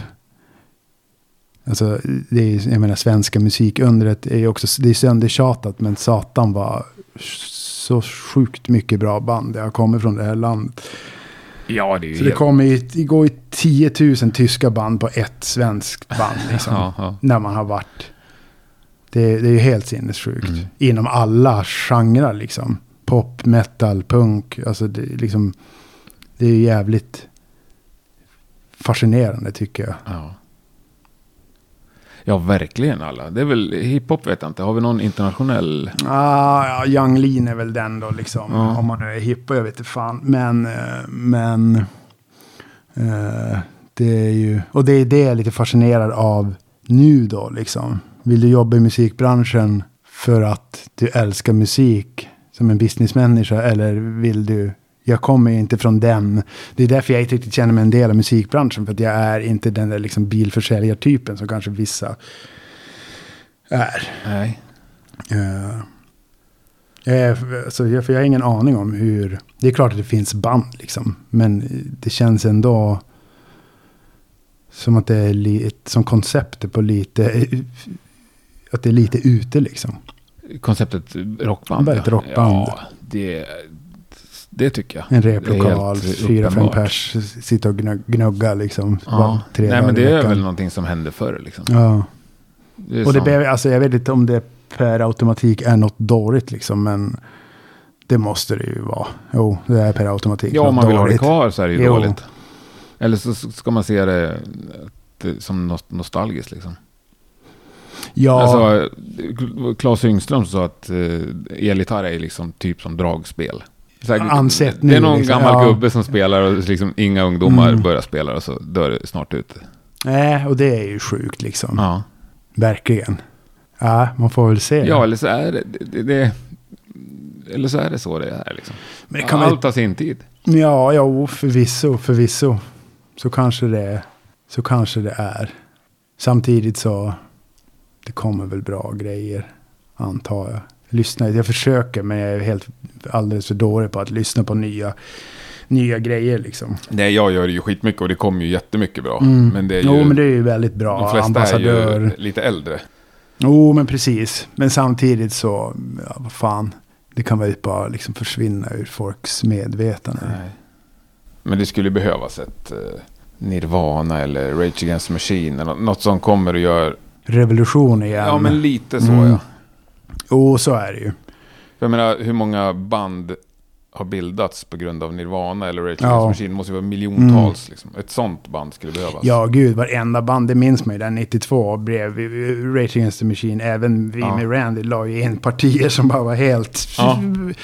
Alltså, det är, jag menar, svenska musikundret är ju också, det är söndertjatat, men satan var så sjukt mycket bra band det har kommit från det här landet. ja, det är ju Så det kommer ju, det går ju 10 000 tyska band på ett svenskt band liksom. Ja, ja. När man har varit. Det, det är ju helt sinnessjukt. Mm. Inom alla genrer liksom. Pop, metal, punk. Alltså det, är liksom, det är ju jävligt fascinerande tycker jag. Ja. ja, verkligen alla. Det är väl hiphop vet jag inte. Har vi någon internationell? Ah, ja, Young Lean är väl den då liksom. Ja. Om man nu är hipp och jag vet inte fan. Men, eh, men eh, det är ju, och det är det jag är lite fascinerad av nu då liksom. Vill du jobba i musikbranschen för att du älskar musik som en businessmänniska eller vill du jag kommer ju inte från den. Det är därför jag inte riktigt känner mig en del av musikbranschen. För att jag är inte den där liksom bilförsäljartypen som kanske vissa är. Nej. Eh, eh, alltså, jag, för jag har ingen aning om hur... Det är klart att det finns band liksom. Men det känns ändå som att det är li, som konceptet på lite... Att det är lite ute liksom. Konceptet rockband. Bara ett rockband. Ja, det, det tycker jag. En replokal, fyra, fem pers, sitta och gnug- gnugga liksom. Ja. tre Nej, men det är väl någonting som hände förr liksom. Ja. Det Och det behöver, alltså jag vet inte om det per automatik är något dåligt liksom. Men det måste det ju vara. Jo, det är per automatik Ja, om man vill ha det dåligt. kvar så är det ju Jo. dåligt. Eller så ska man se det eh, som nost- nostalgiskt liksom. Ja, Alltså, Claes Yngström sa att uh, elgitarr är liksom typ som dragspel. Här, Ansett det är nu, någon liksom, gammal ja. gubbe som spelar och liksom inga ungdomar Mm. börjar spela och så dör det snart ut. nej, och det är ju sjukt liksom. Ja. Verkligen. Ja, man får väl se. ja, eller så är det, det, det eller så är det så det är liksom. Men det kan Allt har sin tid. Ja, ja, förvisso, förvisso. Så kanske det, så kanske det är. Samtidigt så, det kommer väl bra grejer, antar jag. Lyssna, jag försöker, men jag är helt alldeles för dålig på att lyssna på nya, nya grejer liksom. Nej, jag gör ju skitmycket och det kommer ju jättemycket bra. Mm. Men det är ju... Jo, men det är ju väldigt bra. de flesta Ambassadör. är ju lite äldre. Jo, men precis. Men samtidigt så, ja, vad fan. Det kan väl bara liksom försvinna ur folks medvetande. Nej. Men det skulle behövas ett eh, Nirvana eller Rage Against the Machine. Eller något som kommer och gör... Revolution igen. Ja, men lite så Mm. ja. Jo, så är det ju. Jag menar, hur många band har bildats på grund av Nirvana eller Rage Ja. Against the Machine? Det måste ju vara miljontals. Liksom. Ett sånt band skulle behövas. Ja, gud, varenda band, det minns man ju. Där 92 blev Rage Against the Machine. Även vi Ja. med Randy la ju in partier som bara var helt... Ja.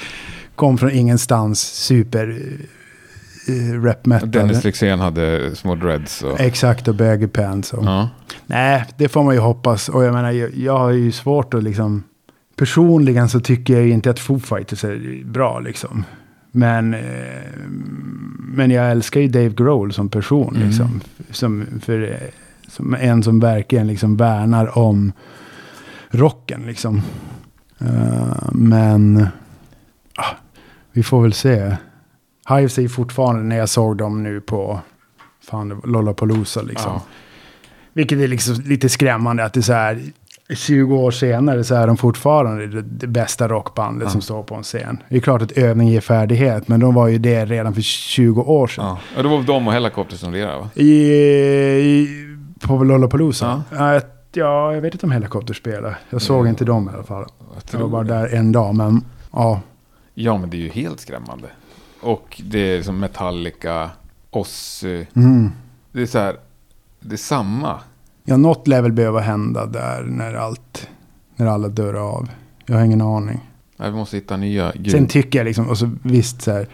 Kom från ingenstans. Super rap metal. Dennis Lyxzén hade små dreads. Och... Exakt, och baggy pants. Och. Ja. Nej, det får man ju hoppas. Och jag menar, jag, jag har ju svårt att liksom... Personligen så tycker jag ju inte att Foo Fighters är bra liksom. Men, eh, men jag älskar ju Dave Grohl som person Mm. liksom. Som, för, eh, som en som verkligen liksom värnar om rocken liksom. Eh, men ah, vi får väl se. Hives är fortfarande när jag såg dem nu på fan, Lollapalooza liksom. Ja. Vilket är liksom lite skrämmande att det är så här 20 år senare så är de fortfarande det, det bästa rockbandet Ja. som står på en scen. Det är klart att övning ger färdighet, men de var ju det redan för 20 år sedan. Ja. ja, det var de och Hellacopter som lirade va? I, i, på Lollapalooza? Ja. ja, jag vet inte om Helikopter spelar. Jag såg Mm. inte dem i alla fall. Jag Jag var bara där en dag, men ja. Ja, men det är ju helt skrämmande. Och det är som Metallica, Ozzy. Mm. Det är så här, det är samma. Ja, något lär väl behöva hända där när allt, när alla dör av. Jag har ingen aning. Nej, vi måste hitta nya gud. Sen tycker jag liksom, och så visst så här,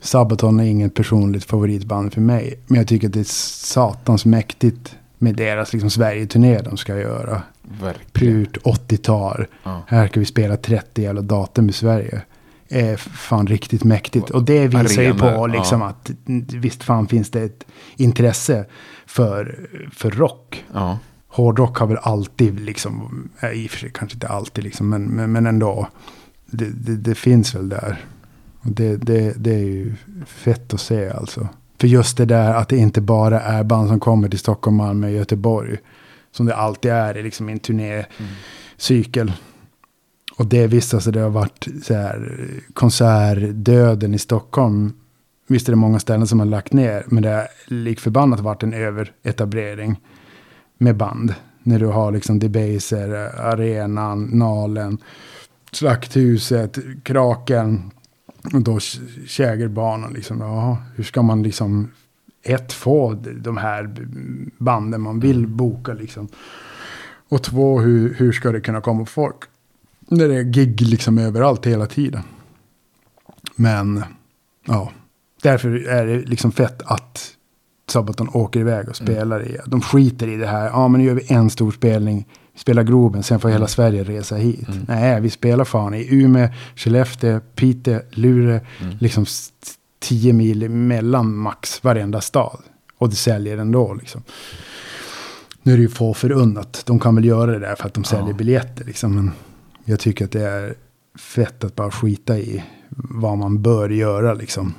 Sabaton är inget personligt favoritband för mig. Men jag tycker att det är satans mäktigt med deras liksom Sverige-turné de ska göra. Verkligen. Prut 80-tal. Ja. Här ska vi spela 30 jävla datum i Sverige. Är fan riktigt mäktigt. Och det visar ju Arenor, på liksom ja. att mm, visst fan finns det ett intresse för, för rock. ja. Hårdrock har väl alltid liksom, i och för sig kanske inte alltid liksom, men, men, men ändå. Det, det, det finns väl där. Det, det, det är ju fett att se alltså. För just det där att det inte bara är band som kommer till Stockholm, Malmö och Göteborg. Som det alltid är i liksom en turnécykel. Och det visst, alltså det har varit så här, konsertdöden i Stockholm. Visst är det många ställen som har lagt ner, men det har likförbannat varit en överetablering med band. När du har liksom Debaser, Arenan, Nalen, Slakthuset, Kraken och då Kägerbanan, Liksom. Ja, hur ska man liksom ett få de här banden man vill boka liksom. Och två, hur, hur ska det kunna komma folk? När det är gig liksom överallt hela tiden. Men ja, därför är det liksom fett att Sabaton åker iväg och spelar i. De skiter i det här. Ja, men nu gör vi en stor spelning. Vi spelar Globen, sen får hela Sverige resa hit. Nej, vi spelar fan i Umeå, Skellefteå, Piteå, Luleå. Liksom s- tio mil mellan max varenda stad. Och det säljer ändå liksom. Nu är det ju få förunnat. De kan väl göra det där för att de säljer Ja. biljetter liksom. Men jag tycker att det är fett att bara skita i vad man bör göra liksom.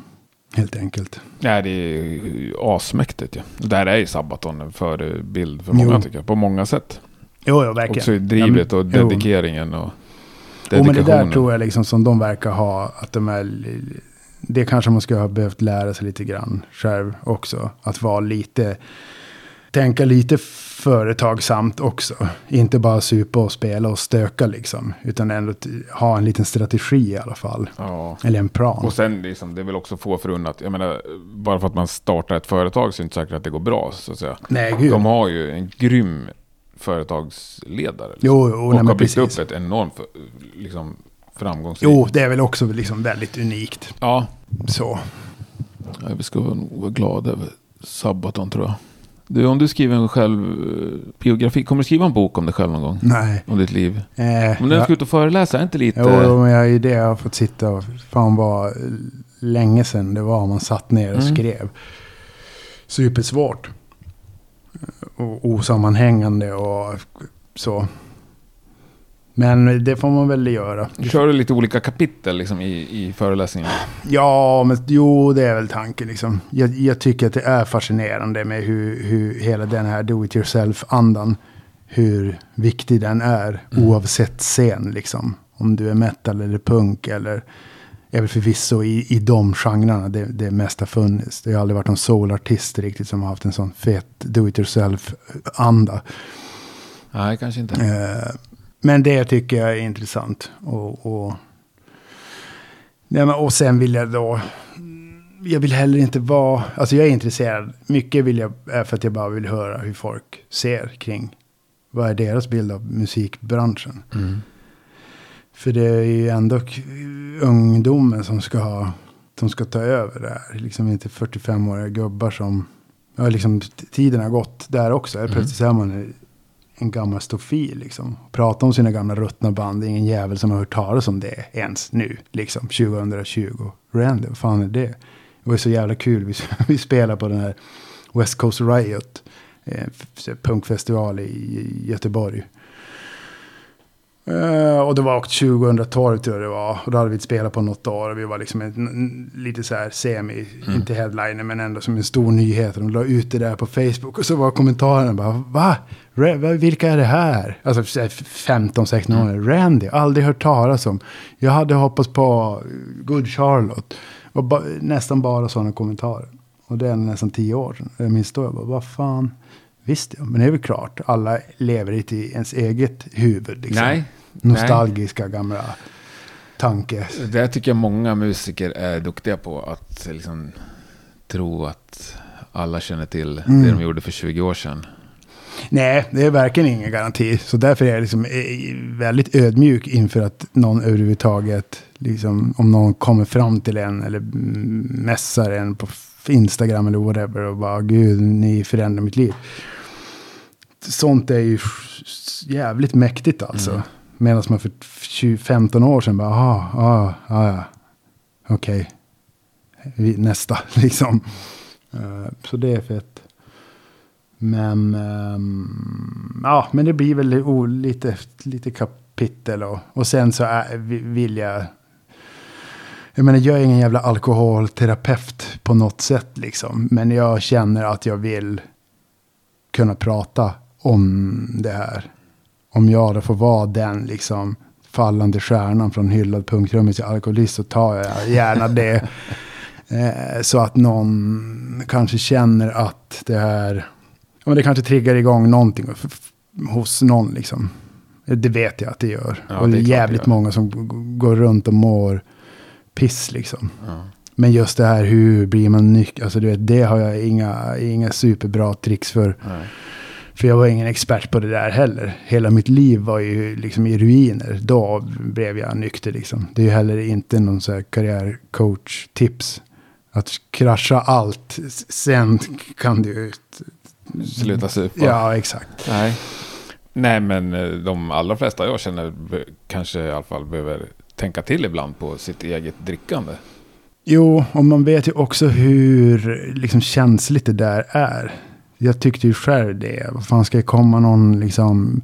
Helt enkelt. Nej, det är asmäktigt ju. Där är ju Sabaton en förebild för många Jo. tycker jag. På många sätt. Jo, jo verkligen. Också drivet och Ja, dedikeringen och Jo, men det dedikationen. där tror jag liksom som de verkar ha. Att de är, det kanske man skulle ha behövt lära sig lite grann själv också. Att vara lite, tänka lite företagsamt också. Inte bara supa och spela och stöka liksom. Utan ändå ha en liten strategi i alla fall. Ja. Eller en plan. Och sen liksom, det är väl också få förunnat. Jag menar, bara för att man startar ett företag så är det inte säkert att det går bra så att säga. Nej, gud. De har ju en grym företagsledare. liksom. Jo, jo, och nej, har byggt upp ett enormt liksom, framgångsrikt. Jo, det är väl också liksom väldigt unikt. Ja. Så. Ja, vi ska nog vara glada över Sabaton tror jag. Du, om du skriver en själv eh, kommer du skriva en bok om dig själv någon gång? Nej. Om ditt liv? Eh, Om du ja. ska ut och föreläsa, är inte lite... Jo, men jag det jag har fått sitta och fan var länge sedan det var man satt ner och Mm. skrev. Supersvårt. Och osammanhängande och så. Men det får man väl göra. Kör du lite olika kapitel liksom, i, i föreläsningen? Ja, men jo, det är väl tanken. Liksom. Jag, jag tycker att det är fascinerande med hur, hur hela den här do it yourself-andan, hur viktig den är Mm. oavsett scen. Liksom. Om du är metal eller punk eller är väl förvisso i, i de genrerna det, det mest har funnits. Det har aldrig varit någon soulartist riktigt som har haft en sån fet do it yourself-anda. Nej, kanske inte. Eh, men det tycker jag är intressant. Och, och, nej, men, och sen vill jag då... Jag vill heller inte vara... Alltså jag är intresserad. Mycket vill jag, är för att jag bara vill höra hur folk ser kring... Vad är deras bild av musikbranschen? Mm. För det är ju ändå ungdomen som ska, ha, som ska ta över det här. Liksom inte 45-åriga gubbar som... Ja, liksom, tiden har gått där också. Mm. Plötsligt är man en- gammal stofil liksom. Prata om sina gamla ruttna band. Det är ingen jävel som har hört talas om det ens nu. Liksom 2020. Randy, vad fan är det? Det var ju så jävla kul. Vi, vi spelade på den här West Coast Riot. Eh, punkfestival i, i Göteborg. Eh, och det var också 2012 tror jag det var. Och då hade vi spelat på något år. Och vi var liksom en, lite så här semi, inte headliner men ändå som en stor nyhet. Och de la ut det där på Facebook. Och så var kommentarerna bara, va? Va? Vilka är det här? Alltså så här 15-16 år. Randy, aldrig hört talas om. Jag hade hoppats på Good Charlotte. Var ba, nästan bara sådana kommentarer. Och det är nästan tio år sedan. Jag minns då, jag bara, vad fan. Visst, men det är väl klart. Alla lever inte i ens eget huvud. Liksom Nej. nostalgiska gamla tanke. Det tycker jag många musiker är duktiga på. Att liksom tro att alla känner till Mm. det de gjorde för 20 år sedan. Nej, det är verkligen ingen garanti. Så därför är jag liksom eh, väldigt ödmjuk inför att någon överhuvudtaget, liksom, om någon kommer fram till en eller mässar en på Instagram eller whatever och bara gud, ni förändrar mitt liv. Sånt är ju jävligt mäktigt alltså. Mm. Medan man för 20, 15 år sedan bara, aha, ah, ah, ja, okej, nästa liksom. Eh, så det är fett. Men, ehm, ja, men det blir väl lite, lite kapitel och, och sen så är, vi- vill jag... Jag menar, jag är ingen jävla alkoholterapeut på något sätt liksom. Men jag känner att jag vill kunna prata om det här. Om jag då får vara den liksom fallande stjärnan från hyllad punktrummet till alkoholist så tar jag gärna det. Eh, så att någon kanske känner att det här, ja, men det kanske triggar igång någonting hos någon liksom. Det vet jag att det gör. Ja, och det det är är det jävligt gör. många som går runt och mår piss liksom. Ja. Men just det här hur blir man nykter, alltså du vet, det har jag inga, inga superbra tricks för. Nej. För jag var ingen expert på det där heller. Hela mitt liv var ju liksom i ruiner. Då blev jag nykter liksom. Det är ju heller inte någon så här karriärcoach-tips. Att krascha allt, sen kan du ju... Sluta supa. Ja, exakt. Nej. Nej, men eh, de allra flesta jag känner kanske i alla fall behöver tänka till ibland på sitt eget drickande. Jo, och man vet ju också hur liksom, känsligt det där är. Jag tyckte ju själv det. Vad fan ska det komma någon liksom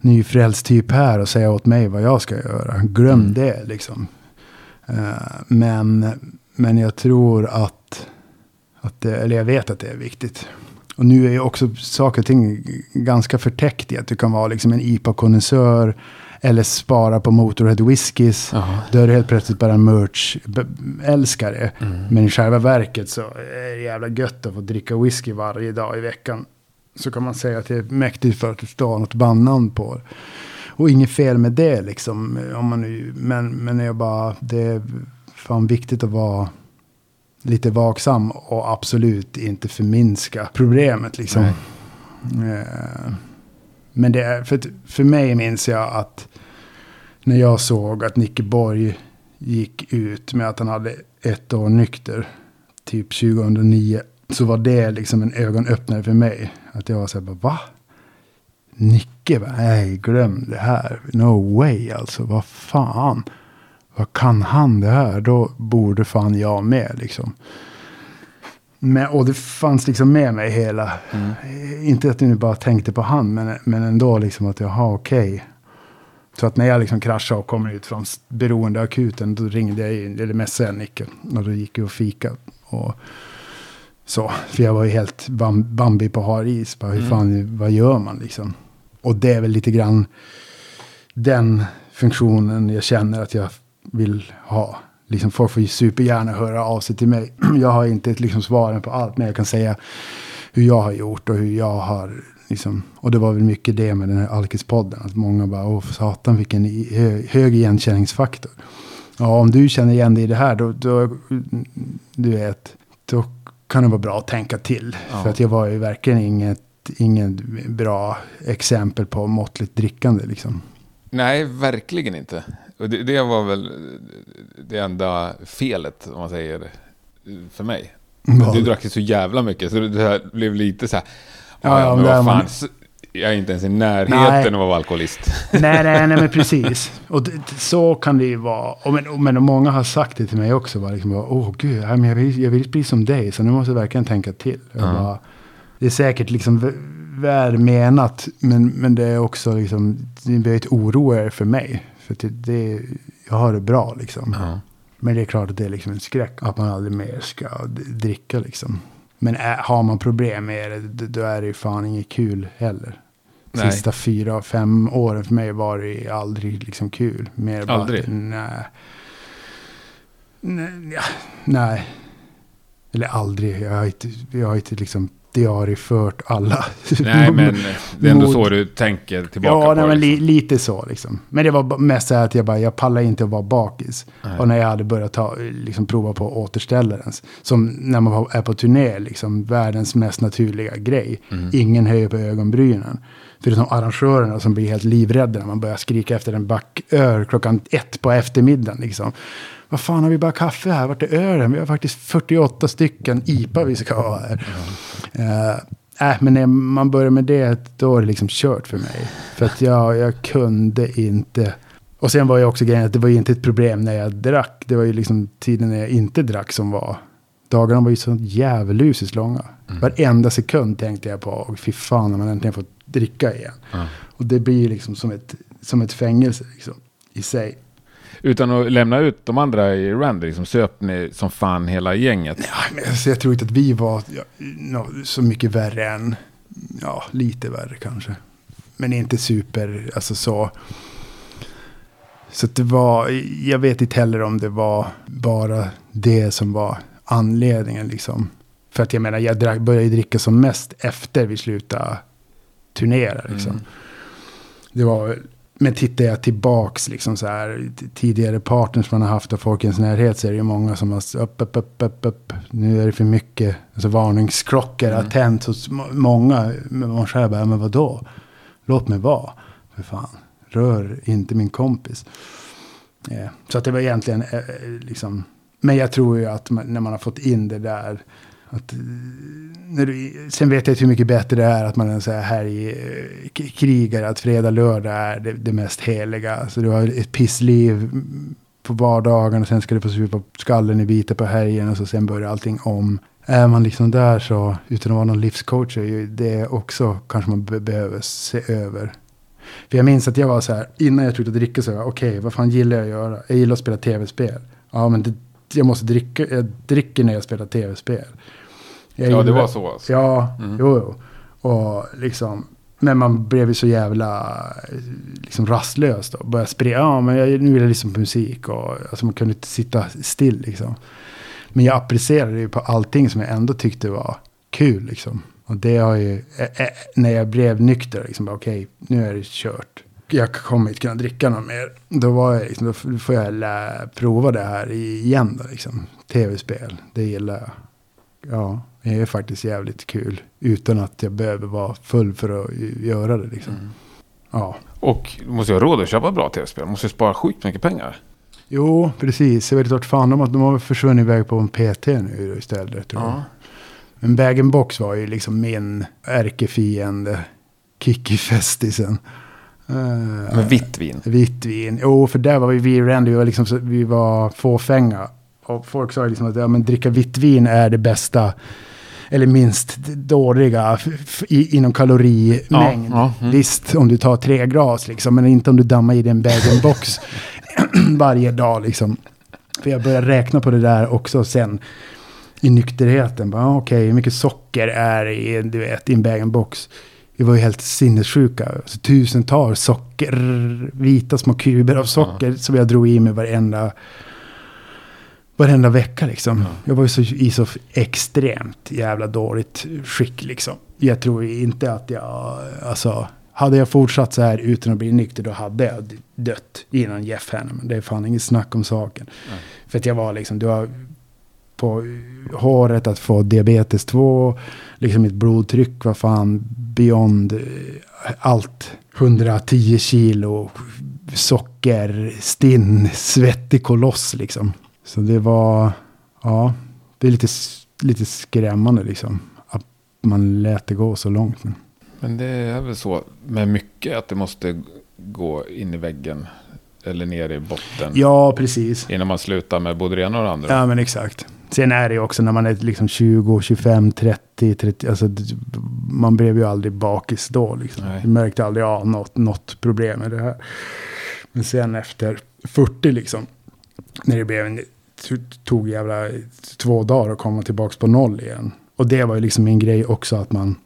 nyfrälst typ här och säga åt mig vad jag ska göra? Glöm Mm. det liksom. Eh, men, men jag tror att, att det, eller jag vet att det är viktigt. Och nu är ju också saker och ting ganska förtäckt i att du kan vara liksom en IPA-konnässör eller spara på Motorhead Whiskys. Jaha. Då är du helt plötsligt bara en merch-älskare. Mm. Men i själva verket så är det jävla gött att få dricka whisky varje dag i veckan. Så kan man säga att det är mäktigt för att det står något bandnamn på det. Och inget fel med det liksom. Om man nu, men, men jag bara, det är fan viktigt att vara lite vaksam och absolut inte förminska problemet liksom. Nej. Eh, men det är, för, för mig minns jag att när jag såg att Nicke Borg gick ut med att han hade ett år nykter, typ 2009, så var det liksom en ögonöppnare för mig. Att jag var så här, bara, va? Nicke, va? nej glöm det här. No way alltså, vad fan. Vad kan han det här? Då borde fan jag med liksom. Men, och det fanns liksom med mig hela. Mm. Inte att jag nu bara tänkte på han, men, men ändå liksom att jaha okej. Så att när jag liksom kraschade och kom ut från beroendeakuten, då ringde jag in, eller messade jag Nicke. Och då gick vi och fika. Och så, för jag var ju helt bam, Bambi på har is. Bara, hur Mm. fan, vad gör man liksom? Och det är väl lite grann den funktionen jag känner att jag vill ha. Liksom folk får supergärna höra av sig till mig. Jag har inte liksom svaren på allt, men jag kan säga hur jag har gjort och hur jag har liksom. Och det var väl mycket det med den här Alkispodden. Att många bara, åh satan vilken hö, hög igenkänningsfaktor. Ja, om du känner igen dig i det här, då, då, du vet, då kan det vara bra att tänka till. Ja. För att jag var ju verkligen inget, ingen bra exempel på måttligt drickande liksom. Nej, verkligen inte. Och det, det var väl det enda felet, om man säger, för mig. Vad? Du drack ju så jävla mycket, så det här blev lite så här... Ja, Ja, ja, ja, men vad man- fan. så- Jag är inte ens i närheten Nej. av alkoholist. nej, nej, nej, men precis. Och det, så kan det ju vara. Och men, och, men många har sagt det till mig också. Bara, liksom, Åh gud, jag, vill, jag vill bli som dig. Så nu måste jag verkligen tänka till. Ja. bara, det är säkert liksom v- väl menat. Men, men det är också liksom, det blir ett oroare för mig. För det, det, jag har det bra liksom. Ja. Men det är klart att det är liksom en skräck att man aldrig mer ska dricka liksom. Men är, har man problem med det, då är det ju fan inget kul heller. Nej. Sista fyra, fem åren för mig var det aldrig liksom kul. Mer bara Aldrig? Att, nej. Nej, nej. Eller aldrig. Jag har inte, jag har inte liksom diariefört alla. Nej, men det är ändå Mod- så du tänker tillbaka Ja, på nej, men li, liksom. lite så liksom. Men det var mest så här att jag bara, jag pallar inte att vara bakis. Nej. Och när jag hade börjat ta, liksom, prova på återställarens. Som när man är på turné, liksom världens mest naturliga grej. Mm. Ingen höjer på ögonbrynen. Förutom arrangörerna som blir helt livrädda när man börjar skrika efter en back öl klockan ett på eftermiddagen. Liksom. Vad fan har vi bara kaffe här? Vart är ölen? Vi har faktiskt 48 stycken IPA vi ska ha här. Eh, äh, men när man börjar med det, då är det liksom kört för mig. För att jag, jag kunde inte. Och sen var ju också grejen att det var ju inte ett problem när jag drack. Det var ju liksom tiden när jag inte drack som var. Dagarna var ju så djävulusiskt långa. Varenda sekund tänkte jag på, och fy fan när man äntligen får dricka igen. Ja. Och det blir ju liksom som ett, som ett fängelse liksom, i sig. Utan att lämna ut de andra i Randy, liksom söp ni som fan hela gänget. Ja, men alltså, jag tror inte att vi var ja, så mycket värre än, ja, lite värre kanske. Men inte super, alltså så. Så det var, jag vet inte heller om det var bara det som var anledningen liksom. För att jag menar, jag drack, började dricka som mest efter vi slutade turnera liksom. Mm. Det var, men tittar jag tillbaks liksom så här, tidigare partners man har haft och folk i ens närhet så är det ju många som har upp, upp, upp, upp, upp. Nu är det för mycket, alltså varningsklockor har Mm. tänts hos må- många. Men man själv bara, men vadå? Låt mig vara, för fan. Rör inte min kompis. Eh, så att det var egentligen eh, eh, liksom, men jag tror ju att man, när man har fått in det där, att, eh, när du, sen vet jag inte hur mycket bättre det är att man är en så här helgkrigare, eh, att fredag, lördag är det, det mest heliga. Så du har ett pissliv på vardagen och sen ska du få supa skallen i bitar på helgen och så sen börjar allting om. Är man liksom där så, utan att vara någon livscoach, är ju det också kanske man be- behöver se över. För jag minns att jag var så här, innan jag slutade dricka så var jag, okej, vad fan gillar jag att göra? Jag gillar att spela tv-spel. Ja, men det, jag måste dricka, jag dricker när jag spelar tv-spel. Jag Ja, det var så alltså. Ja, Mm. jo, jo. Och liksom, men man blev ju så jävla liksom rastlös då. Började sprida, ja men jag, nu vill jag lyssna på musik och alltså man kunde inte sitta still liksom. Men jag applicerade ju på allting som jag ändå tyckte var kul liksom. Och det har ju, eh, eh, när jag blev nykter, liksom okej, nu är det kört. Jag kommer inte kunna dricka något mer. Då var jag liksom, då får jag lä, prova det här igen då liksom. Tv-spel, det gillar jag. Ja, är faktiskt jävligt kul. Utan att jag behöver vara full för att göra det liksom. Mm. Ja. Och du måste ju ha råd att köpa bra tv-spel. Du måste ju spara sjukt mycket pengar. Jo, precis. Jag vet inte fan de har, de har försvunnit iväg på en PT nu istället. Tror jag. Ja. Men bag-in-box var ju liksom min ärkefiende. Kikki-festisen. Uh, Med vitt vin. Vitt vin. Jo, för där var vi, vi Randy, vi var, liksom, vi var fåfänga. Och folk sa ju liksom att ja, men dricka vitt vin är det bästa eller minst dåliga i, inom kalorimängd. Ja, ja, mm. Visst, om du tar tre glas liksom, men inte om du dammar i dig en bag-in-box varje dag liksom. För jag började räkna på det där också sen i nykterheten. Okej, hur mycket socker är i, du vet, i en bag-in-box? Vi var ju helt sinnessjuka. Alltså, tusentals socker, vita små kuber av socker som jag drog i mig varenda, varenda vecka liksom. Jag var ju så, i så extremt jävla dåligt skick liksom. Jag tror inte att jag, alltså, hade jag fortsatt så här utan att bli nykter då hade jag dött innan Jeff Hanneman. Det är fan inget snack om saken. För att jag var liksom, du har på håret att få diabetes 2, liksom mitt blodtryck var fan beyond eh, allt. 110 kilo socker, stinn, svettig koloss liksom. Så det var, ja, det är lite, lite skrämmande liksom. Att man lät det gå så långt. Men. Det är väl så med mycket att det måste gå in i väggen eller ner i botten Ja, precis. innan man slutar med både det ena och det andra. Ja, men exakt. Sen är det ju också när man är liksom 20, 25, 30, 30. Alltså, man blev ju aldrig bakis då. Liksom. Nej. Jag märkte aldrig av något, något problem med det här. Men sen efter 40 liksom. När det blev en, tog jävla två dagar att komma tillbaka på noll igen. Och det var ju liksom min grej också att man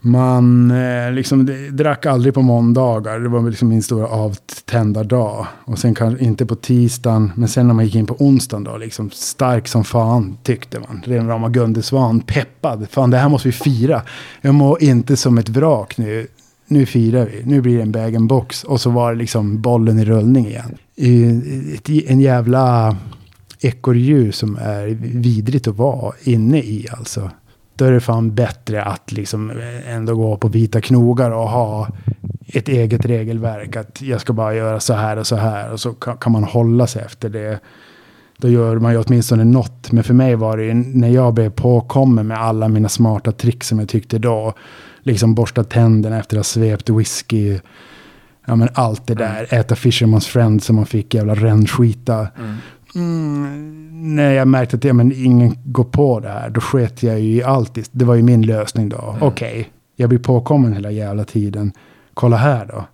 man eh, liksom det, drack aldrig på måndagar. Det var liksom min stora avtändardag. Och sen kanske inte på tisdagen. Men sen när man gick in på onsdagen då. Liksom stark som fan tyckte man. Ren rama Gunde Svan. Peppad. Fan det här måste vi fira. Jag mår inte som ett vrak nu. Nu firar vi. Nu blir det en bag-in-box. Och så var det liksom bollen i rullning igen. Ett- En jävla ekorrdjur som är vidrigt att vara inne i alltså. Då är det fan bättre att liksom ändå gå på vita knogar och ha ett eget regelverk. Att jag ska bara göra så här och så här. Och så kan, man hålla sig efter det. Då gör man ju åtminstone något. Men för mig var det ju när jag blev påkommen med alla mina smarta tricks som jag tyckte då. Liksom borsta tänderna efter att ha svept whisky. Ja men allt det där. Äta Fisherman's Friend som man fick jävla rännskita. Mm, när jag märkte att ja, men ingen går på det här, då sket jag ju i allt. Det var ju min lösning då. Okej, jag blir påkommen hela jävla tiden. Kolla här då.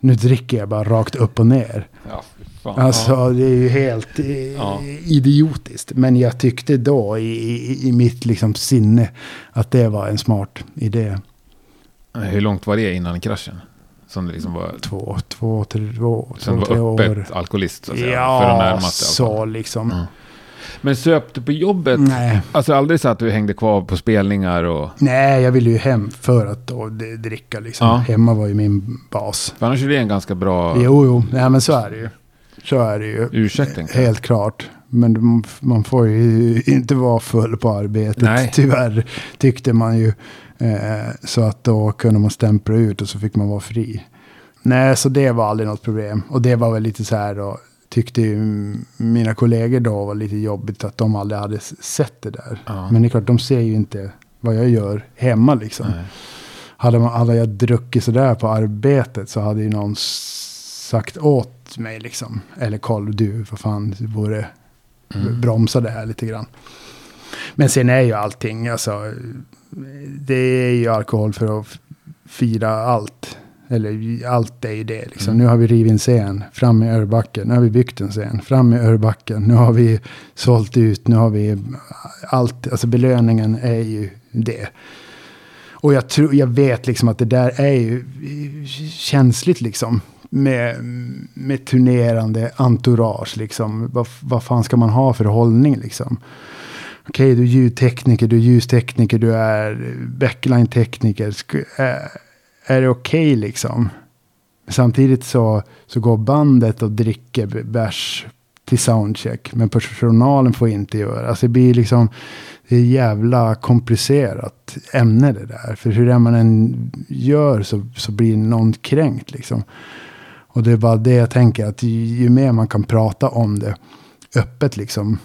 Nu dricker jag bara rakt upp och ner. Ja, fan. Alltså det är ju helt eh, Ja. idiotiskt. Men jag tyckte då i, i, i mitt liksom sinne att det var en smart idé. Hur långt var det innan kraschen? Som det liksom var, Två, två, tre, två, som två var tre år. öppet alkoholist så att säga. för Ja, närmaste i alla fall. så liksom. Mm. Men söp du på jobbet? Nej. Alltså aldrig så att du hängde kvar på spelningar och... Nej, jag ville ju hem för att då dricka liksom. Ja. Hemma var ju min bas. För annars är det en ganska bra Jo, jo, nej men så är det ju. Så är det ju. ursäkt. Helt klart. Men man- man får ju inte vara full på arbetet. Nej. Tyvärr tyckte man ju. Eh, så att då kunde man stämpla ut och så fick man vara fri. Nej, så det var aldrig något problem. Och det var väl lite så här då. Tyckte ju mina kollegor då var lite jobbigt att de aldrig hade sett det där. Ja. Men det är klart, de ser ju inte vad jag gör hemma liksom. Nej. Hade, man, hade jag druckit sådär på arbetet så hade ju någon sagt åt mig liksom. Eller koll du, vad fan, du borde Mm. bromsa det här lite grann. Men sen är ju allting, alltså. Det är ju alkohol för att fira allt. Eller allt är ju det liksom. Mm. Nu har vi rivit en scen, fram i Örbacken. Nu har vi byggt en scen, fram i Örbacken. Nu har vi sålt ut, nu har vi allt. Alltså belöningen är ju det. Och jag, tror, jag vet liksom att det där är ju känsligt liksom. Med, med turnerande entourage liksom. Vad, vad fan ska man ha för hållning liksom? Okej, du är ljudtekniker, du är ljustekniker, du är backline-tekniker. Är, är det okej liksom? Samtidigt så, så går bandet och dricker bärs till soundcheck. Men personalen får inte göra. Alltså det blir liksom, det är jävla komplicerat ämne det där. För hur det man än gör så, så blir någon kränkt liksom. Och det är bara det jag tänker att ju, ju mer man kan prata om det öppet liksom.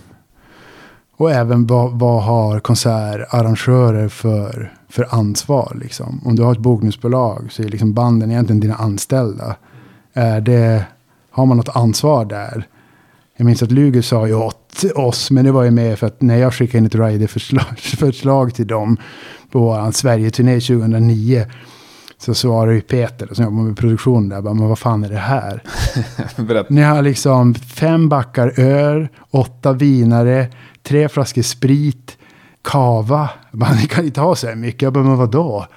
Och även vad, vad har konsertarrangörer för, för ansvar liksom. Om du har ett bokningsbolag så är liksom banden egentligen dina anställda. Är det, har man något ansvar där? Jag minns att Luger sa ju åt oss. Men det var ju mer för att när jag skickade in ett riderförslag förslag till dem på vår Sverige-turné 2009. Så svarade ju Peter som jobbar med produktion där. Bara, men vad fan är det här? Ni har liksom fem backar öl, åtta vinare, tre flaskor sprit, kava. Bara, ni kan inte ha så här mycket. Jag bara, men vadå?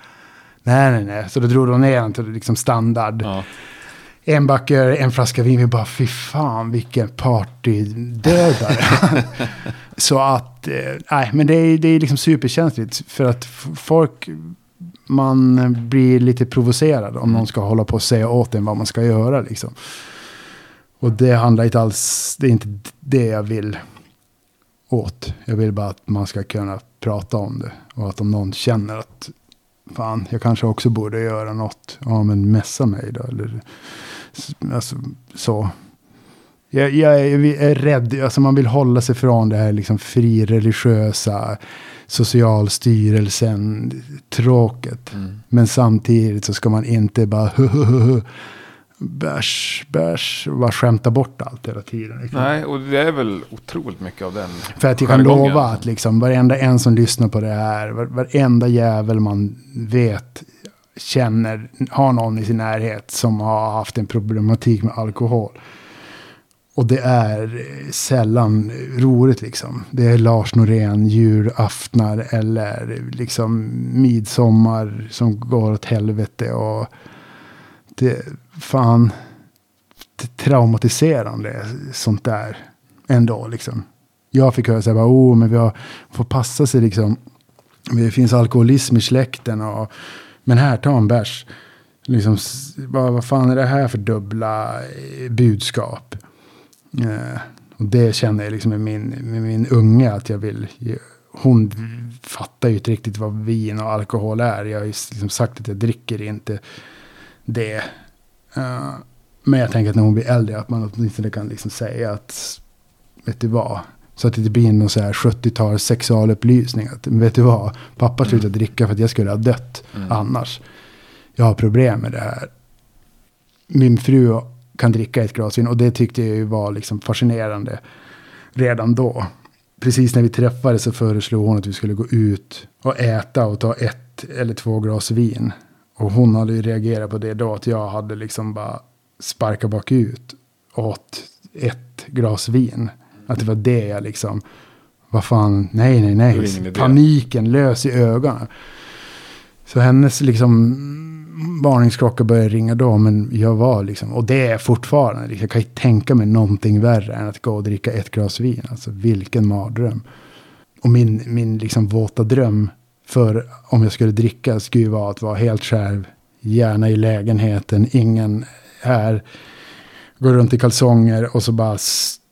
Nej, nej, nej. Så då drog de ner den till liksom standard. Ja. En back öl, en flaska vin. Vi bara, fy fan vilken partydödare. så att, eh, nej, men det är, det är liksom superkänsligt. För att folk, man blir lite provocerad om någon ska hålla på och säga åt en vad man ska göra liksom. Och det handlar inte alls, det är inte det jag vill åt. Jag vill bara att man ska kunna prata om det. Och att om någon känner att fan, jag kanske också borde göra något. Ja, men messa mig då. Eller alltså, så. Jag, jag är, är rädd, alltså man vill hålla sig från det här liksom frireligiösa, socialstyrelsen, tråket. Mm. Men samtidigt så ska man inte bara bärs, bärs, bara skämta bort allt hela tiden. Liksom. Nej, och det är väl otroligt mycket av den. För att jag kan lova att liksom varenda en som lyssnar på det här, var, varenda jävel man vet, känner, har någon i sin närhet som har haft en problematik med alkohol. Och det är eh, sällan roligt liksom. Det är Lars Norén, julaftnar eller liksom midsommar som går åt helvete. Och det, fan, det traumatiserande sånt där ändå liksom. Jag fick höra så här, oh, men vi har, får passa sig liksom. Det finns alkoholism i släkten och, men här, ta en bärs. Liksom, vad, vad fan är det här för dubbla eh, budskap? Eh, och det känner jag liksom med min, med min unge att jag vill. Hon fattar ju inte riktigt vad vin och alkohol är. Jag har ju liksom sagt att jag dricker inte det. Eh, men jag tänker att när hon blir äldre att man åtminstone kan liksom säga att vet du vad? Så att det inte blir någon så här 70-tals sexualupplysning. Att, vet du vad? Pappa slutade dricka för att jag skulle ha dött Mm. annars. Jag har problem med det här. Min fru kan dricka ett glas vin och det tyckte jag ju var liksom fascinerande redan då. Precis när vi träffades så föreslog hon att vi skulle gå ut och äta och ta ett eller två glas vin. Och hon hade ju reagerat på det då att jag hade liksom bara sparkat bakut åt ett glas vin. Att det var det jag liksom, vad fan, nej, nej, nej. Paniken lös i ögonen. Så hennes liksom varningsklocka började ringa då, men jag var liksom, och det är fortfarande, liksom, jag kan ju tänka mig någonting värre än att gå och dricka ett glas vin. Alltså vilken mardröm. Och min, min liksom våta dröm för om jag skulle dricka skulle ju vara att vara helt själv, gärna i lägenheten, ingen här, gå runt i kalsonger och så bara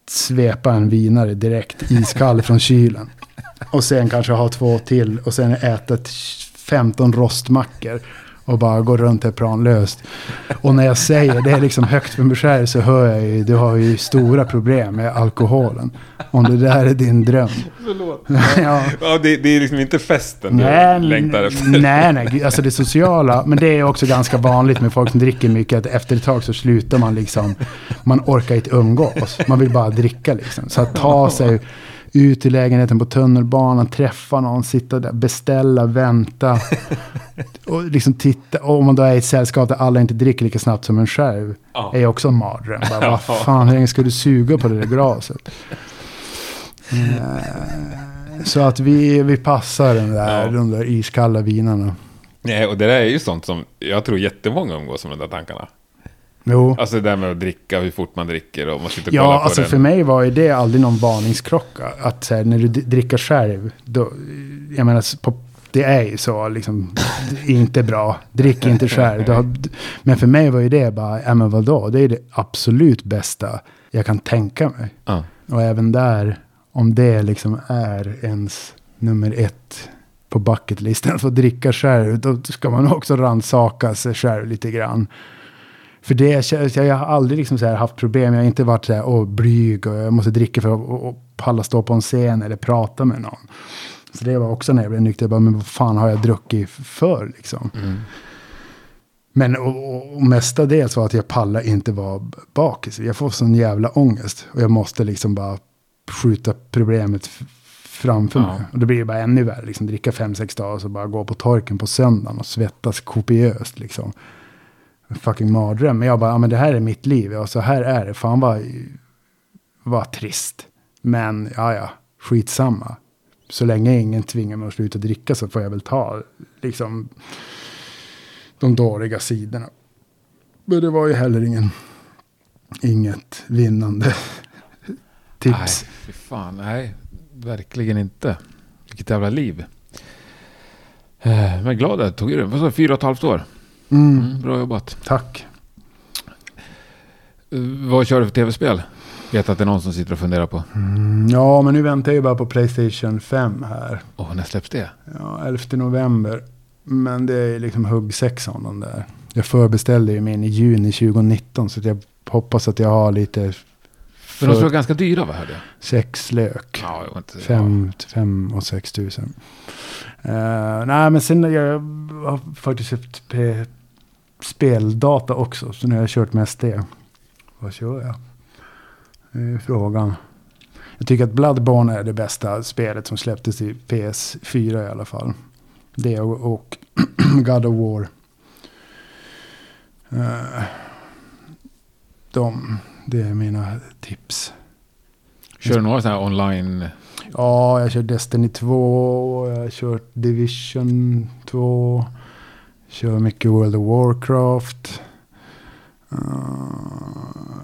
svepa en vinare direkt iskall från kylen. Och sen kanske ha två till och sen äta 15 rostmackor och bara gå runt här planlöst. Och när jag säger det är liksom högt för mig själv så hör jag ju, du har ju stora problem med alkoholen. Om det där är din dröm. Förlåt. ja. Ja, det, det är liksom inte festen Nej, du längtar efter. nej, nej, alltså det sociala. Men det är också ganska vanligt med folk som dricker mycket. Att efter ett tag så slutar man liksom. Man orkar inte umgås. Man vill bara dricka liksom. Så att ta sig ut i lägenheten på tunnelbanan, träffa någon, sitta där, beställa, vänta. Och liksom titta. Och om man då är i ett sällskap där alla inte dricker lika snabbt som en själv. Ja. Är ju också en mardröm. Bara, vad fan, hur länge ska du suga på det där glaset? Eh, Så att vi, vi passar den där, Ja. de där iskalla vinarna. Nej, och det där är ju sånt som jag tror jättemånga umgås med de där tankarna. Jo. Alltså det där med att dricka, hur fort man dricker och man sitter och kollar Ja, på alltså den. för mig var ju det aldrig någon varningsklocka. Att här, när du dricker själv, då, jag menar, på, det är ju så liksom, inte bra. Drick inte själv. Har, men för mig var ju det bara, ja men vadå, det är det absolut bästa jag kan tänka mig. Ja. Och även där, om det liksom är ens nummer ett på bucketlistan, att få dricka själv, då ska man också rannsaka sig själv lite grann. För det, känns- jag har aldrig liksom så haft problem, jag har inte varit så här, åh, blyg och jag måste dricka för att och, och palla stå på en scen eller prata med någon. Så det var också när jag blev nykter, jag bara, men vad fan har jag druckit för liksom? Men och, och, mestadels var att jag pallar inte vara bakis. Jag får sån jävla ångest. Och jag måste liksom bara skjuta problemet framför Ja. mig. Och det blir ju bara ännu värre. Liksom, dricka fem, sex dagar och så bara gå på torken på söndagen och svettas kopiöst. Liksom. En fucking mardröm. Men jag bara, ja men det här är mitt liv. Ja, så här är det. Fan vad, vad trist. Men ja, ja, skitsamma. Så länge ingen tvingar mig att sluta dricka så får jag väl ta liksom de dåliga sidorna. Men det var ju heller ingen, inget vinnande tips. Nej, fy fan. Nej, verkligen inte. Vilket jävla liv. Eh, men glad att jag tog det. Vad sa du? Fyra och ett halvt år? Mm, Mm, bra jobbat. tack. Eh, Vad kör du för tv-spel? Vet att det är någon som sitter och funderar på. Mm, ja, men nu väntar jag ju bara på Playstation 5 här. Åh, när släpps det? Ja, 11 november. Men det är liksom huggsexan den där. Jag förbeställde ju min i juni 2019 så jag hoppas att jag har lite Men de för vara ganska dyra, vad hörde jag? sex lök. Ja, jag inte. Fem, fem och sex tusen. Eh, nej, men sen jag har faktiskt köpt speldata också. Så nu har jag kört mest det. Vad kör jag? Det är frågan. Jag tycker att Bloodborne är det bästa spelet som släpptes i PS4 i alla fall. Det och, och God of War. Eh, de, det är mina tips. Kör du några sådana här online? Ja, jag kört Destiny 2, jag har kört Division 2, kör mycket World of Warcraft. Uh,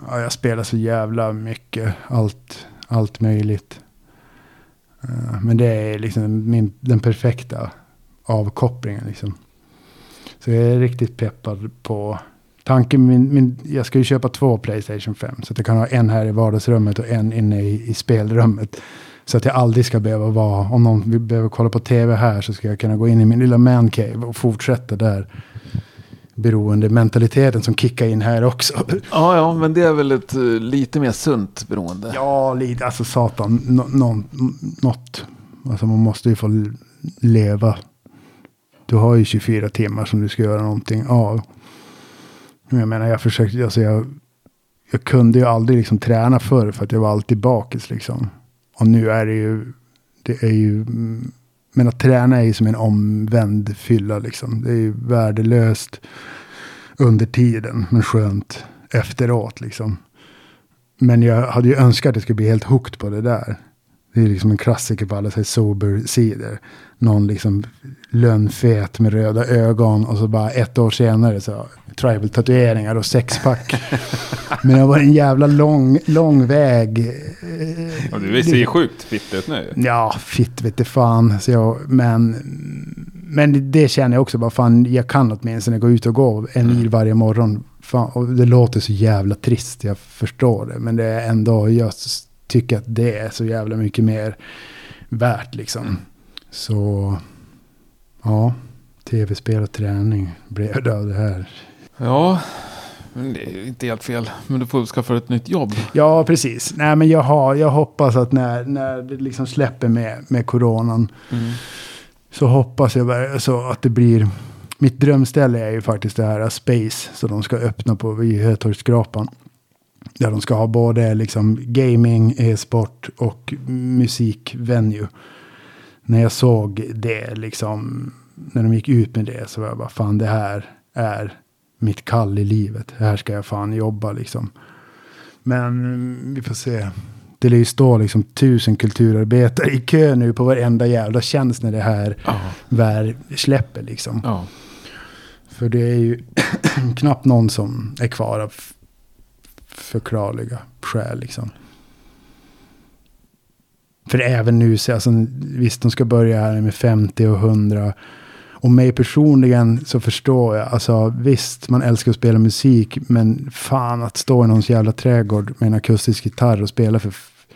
ja, jag spelar så jävla mycket, allt, allt möjligt. Uh, men det är liksom min, den perfekta avkopplingen liksom. Så jag är riktigt peppad på tanken. Min, min, jag ska ju köpa två Playstation 5. Så att jag kan ha en här i vardagsrummet och en inne i, i spelrummet. Så att jag aldrig ska behöva vara, om någon behöver kolla på tv här så ska jag kunna gå in i min lilla mancave och fortsätta där. Beroende mentaliteten som kickar in här också. Ja, ja, men det är väl ett eh, lite mer sunt beroende. Ja, lite, alltså satan, nå, nå, något. Alltså man måste ju få leva. Du har ju 24 timmar som du ska göra någonting av. Jag menar, jag försökte, alltså jag, jag kunde ju aldrig liksom träna förr för att jag var alltid bakis liksom. Och nu är det ju, det är ju, mm, men att träna är ju som en omvänd fylla liksom. Det är ju värdelöst under tiden, men skönt efteråt liksom. Men jag hade ju önskat att jag skulle bli helt hooked på det där. Det är liksom en klassiker på alla sober-sidor. Någon liksom lönnfet med röda ögon och så bara ett år senare så tribal-tatueringar och sexpack. Men det var en jävla lång, lång väg. eh, Ja, du ser ju sjukt fitt ut nu. Ja, fitt vet fan. Så jag, men, men det känner jag också bara, fan, jag kan åtminstone gå ut och gå en mil varje morgon. Fan, och det låter så jävla trist, jag förstår det. Men det är ändå, s- tycker att det är så jävla mycket mer värt liksom. Så, ja, tv-spel och träning blev det av det här. Ja, men det är inte helt fel. Men du får skaffa ett nytt jobb. Ja, precis. Nej, men jag, har, jag hoppas att när, när det liksom släpper med, med coronan så hoppas jag så att det blir... Mitt drömställe är ju faktiskt det här Space. Så de ska öppna på i Hötorgsskrapan. Där de ska ha både liksom gaming, e-sport och musikvenue. När jag såg det liksom, när de gick ut med det så var jag bara fan det här är mitt kall i livet. Här ska jag fan jobba liksom. Men mm, vi får se. Det lär ju stå liksom tusen kulturarbetare i kö nu på varenda jävla tjänst när det här Ja. väl släpper liksom. ja. För det är ju knappt någon som är kvar av förklarliga skäl liksom. För även nu, så alltså, visst de ska börja här med 50 och 100. Och mig personligen så förstår jag, alltså visst man älskar att spela musik, men fan att stå i någons jävla trädgård med en akustisk gitarr och spela för f-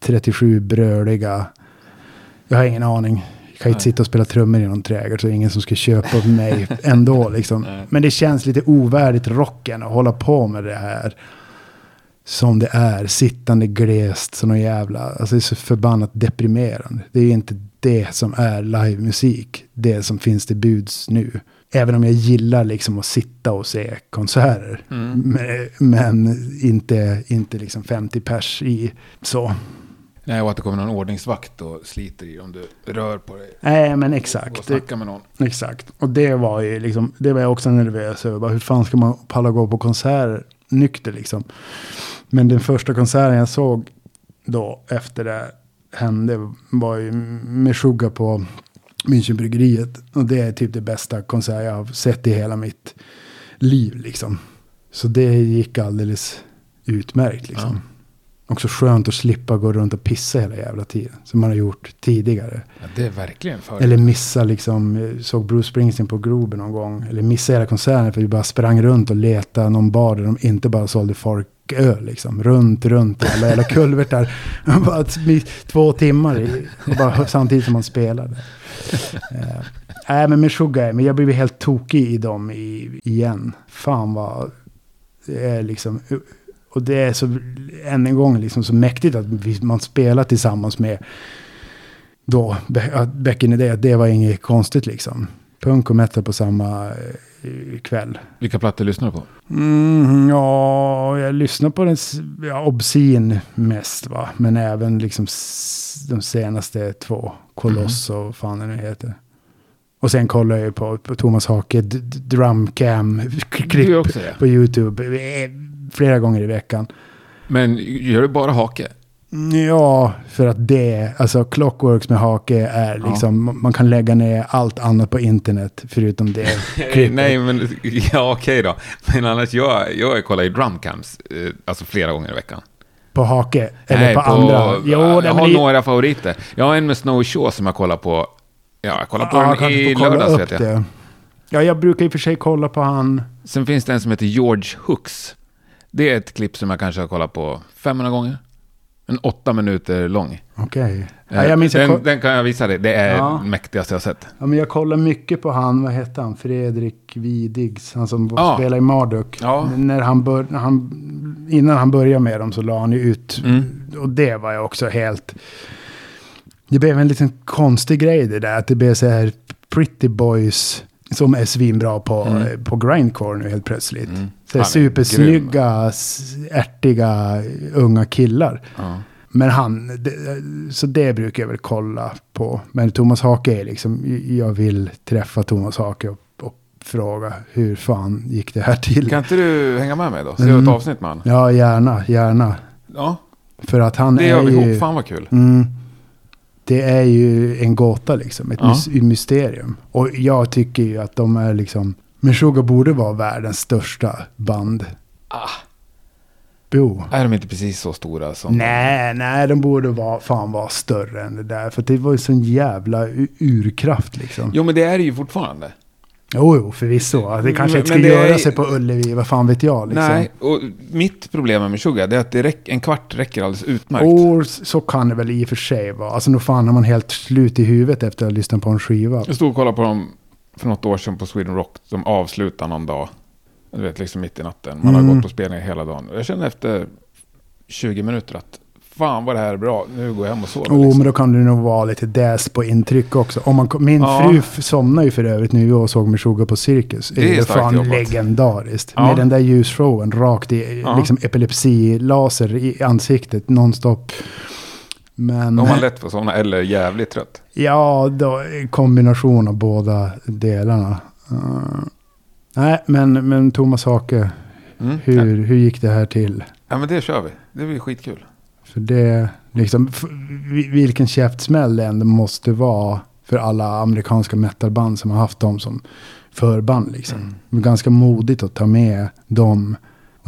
37 bröliga, jag har ingen aning. Jag kan inte sitta och spela trummor i någon trädgård så det är ingen som ska köpa mig ändå liksom. Men det känns lite ovärdigt rocken att hålla på med det här. Som det är, sittande glest, så någon jävla, alltså det är så förbannat deprimerande. Det är inte det som är livemusik, det som finns till buds nu. Även om jag gillar liksom att sitta och se konserter. Mm. Men, men inte, inte liksom 50 pers i så. Nej, och att det kommer någon ordningsvakt och sliter i om du rör på dig. Nej, men Och exakt. Det, snackar med någon. exakt. Och det var ju liksom, det var jag också nervös över. Bara, Hur fan ska man palla gå på konserter nykter liksom? Men den första konserten jag såg då efter det hände var ju med Sugar på Münchenbryggeriet. Och det är typ det bästa konsert jag har sett i hela mitt liv liksom. Så det gick alldeles utmärkt liksom. Ja. Också skönt att slippa gå runt och pissa hela jävla tiden. Som man har gjort tidigare. Ja, det är verkligen för. Eller missa liksom, såg Bruce Springsteen på Globen någon gång. Eller missa hela konserten för vi bara sprang runt och letade någon bar där de inte bara sålde folköl liksom. Runt, runt alla jävla kulvertar. bara två timmar i, bara samtidigt som man spelade. Eh, Nej men Meshuggah, men jag blev helt tokig i dem i, igen. Fan vad, det är liksom, och det är så, än en gång liksom så mäktigt att man spelar tillsammans med då, back in att det var inget konstigt liksom. Punk och metal på samma eh, kväll. Vilka plattor lyssnar du på? Mm, ja, jag lyssnar på den, ja, Obscene mest va. Men även liksom de senaste två. Koloss och vad fan det nu heter. Och sen kollar jag på, på Thomas Hake d- d- drumcam Du klipp gör också det. på YouTube. Flera gånger i veckan. Men gör du bara hake? Ja, för att det, alltså Clockworks med hake är Ja. liksom, man kan lägga ner allt annat på internet förutom det. Nej, men ja, okej då. Men annars, jag, jag kollar ju drumcams, eh, alltså flera gånger i veckan. På hake, eller Nej, på, andra. Jo, jag har det- några favoriter. Jag har en med Snow Shaw som jag kollar på. Ja, jag kollar på Ja, den i lördags vet jag. det. Ja, jag brukar i och för sig kolla på han. Sen finns det en som heter George Hooks. Det är ett klipp som jag kanske har kollat på 500 gånger. En åtta minuter lång. Okej. Ja, Eh, den, den kan jag visa dig. Det är Ja. mäktigaste jag sett. ja, men jag kollar mycket på han, vad hette han? Fredrik Widigs, han som Ja. spelar i Marduk. Ja. När han bör, när han, innan han började med dem så la han ju ut. Mm. Och det var jag också helt... Det blev en liten konstig grej det där. Att det blev så här pretty boys som är svinbra på, Mm. på grindcore nu helt plötsligt. Mm. Så supersnygga, ärtiga, unga killar. Ja. Men han, det, så det brukar jag väl kolla på. Men Thomas Hake är liksom, jag vill träffa Thomas Hake och, och fråga hur fan gick det här till? Kan inte du hänga med mig då? Se Mm. ett avsnitt med han. Ja, gärna, gärna. Ja, För att han det är gör vi ju... ihop. Fan vad kul. Mm, det är ju en gåta liksom, ett Ja. mys- mysterium. Och jag tycker ju att de är liksom, Meshuggah borde vara världens största band. Ah. Jo. Är de inte precis så stora som... Nej, nej, de borde vara, fan vara större än det där. För det var ju sån jävla urkraft liksom. Jo, men det är det ju fortfarande. Jo, jo, förvisso. Det kanske Men- inte ska men det göra är- sig på Ullevi, vad fan vet jag. Liksom. Nej, och mitt problem med Meshuggah är att det räck, en kvart räcker alldeles utmärkt. Och så kan det väl i och för sig vara. Alltså, nog fan har man helt slut i huvudet efter att ha lyssnat på en skiva. Jag stod och kollade på dem för något år sedan på Sweden Rock. De avslutar någon dag. Du vet, liksom mitt i natten. Man har Mm. gått på spelningar hela dagen. Jag kände efter 20 minuter att fan vad det här är bra. Nu går jag hem och sover. Jo, liksom. men då kan det nog vara lite däs på intryck också. Om man, min Ja. fru somnade ju för övrigt nu och såg Meshuggah på Cirkus. Det är ju starkt fan jobbat. legendariskt. Ja. Med den där ljusshowen rakt i Ja. liksom epilepsilaser i ansiktet nonstop. Men... Om man lätt får somna eller jävligt trött. Ja, då, kombination av båda delarna. Uh, nej, men, men Thomas Hake, Mm. hur, hur gick det här till? Ja, men det kör vi. Det blir skitkul. För det, liksom, vilken käftsmäll det ändå måste vara för alla amerikanska metalband som har haft dem som förband. Liksom. Mm. Är ganska modigt att ta med dem.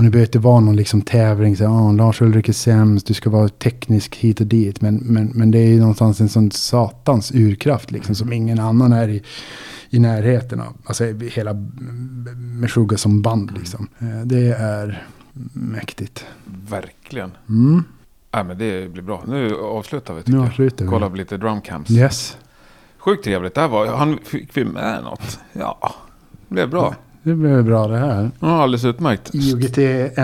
Och nu behöver det inte vara någon liksom tävling, så, oh, Lars Ulrik är sämst, du ska vara teknisk hit och dit. Men, men, men det är ju någonstans en sån satans urkraft liksom, som ingen annan är i, i närheten av. Alltså hela Meshuggah som band liksom. Eh, Det är mäktigt. Verkligen. Mm, Ja, men det blir bra. Nu avslutar vi nu tycker jag. avslutar vi. Kolla på lite drumcamps. Yes. Sjukt trevligt. Det här var, han fick vi med något. Ja, det blev bra. Det blev bra det här. Ja, alldeles utmärkt. IOGT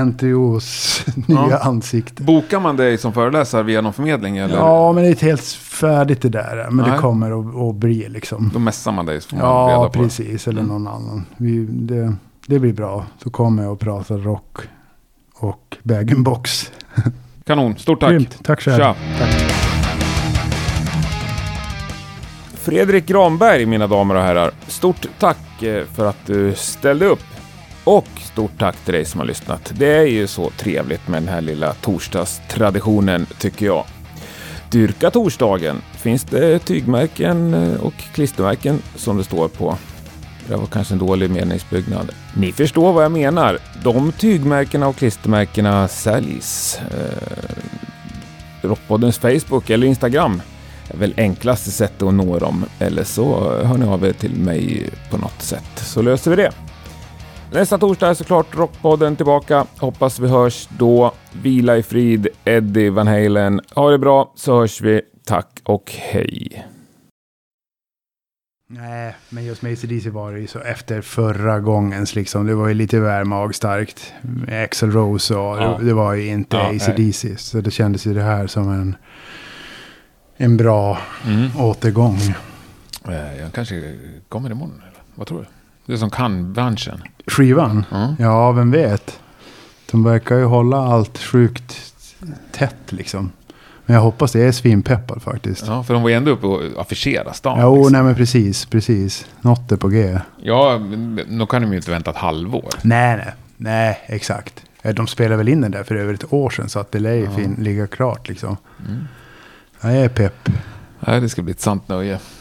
NTOs nya Ja. ansikte. Bokar man dig som föreläsare via någon förmedling eller? Ja, men det är inte helt färdigt det där. Men Nej. det kommer att, att bli liksom. Då mässar man dig så får man Ja, reda på det. precis. Eller Mm. någon annan. Vi, det, det blir bra. Så kommer jag att prata rock och bag box Kanon, stort tack. Grymt. Tack själv. Tja. Tack. Fredrik Granberg, mina damer och herrar. Stort tack eh, för att du ställde upp. Och stort tack till dig som har lyssnat. Det är ju så trevligt med den här lilla torsdagstraditionen, tycker jag. Dyrka torsdagen finns det tygmärken eh, och klistermärken som det står på. Det var kanske en dålig meningsbyggnad. Ni förstår vad jag menar. De tygmärkena och klistermärkena säljs. Eh, Rockpoddens Facebook eller Instagram väl enklaste sättet att nå dem. Eller så hör ni av er till mig på något sätt så löser vi det. Nästa torsdag är såklart Rockpodden tillbaka. Hoppas vi hörs då. Vila i frid, Eddie Van Halen. Ha det bra så hörs vi. Tack och hej. Nej, men just med ACDC var det ju så efter förra gångens liksom. Det var ju lite väl magstarkt. Axel Rose och Ja. det, det var ju inte Ja, ACDC. Så det kändes ju det här som en, en bra Mm. återgång. Eh, Jag kanske kommer imorgon. Eller? Vad tror du? Du som kan branschen. Skivan? Ja. Ja, vem vet. De verkar ju hålla allt sjukt tätt liksom. Men jag hoppas det är svinpeppad faktiskt. Ja, för de var ju ändå uppe och affischerade stan. Jo, liksom. nej men precis, precis. Något är på G. Ja, men då kan de ju inte vänta ett halvår. Nej, nej, nej, exakt. Eh, De spelade väl in den där för över ett år sedan så att det lär ju Ja. ligga klart liksom. Mm. Jag är pepp. Nej, det ska bli ett sant nöje.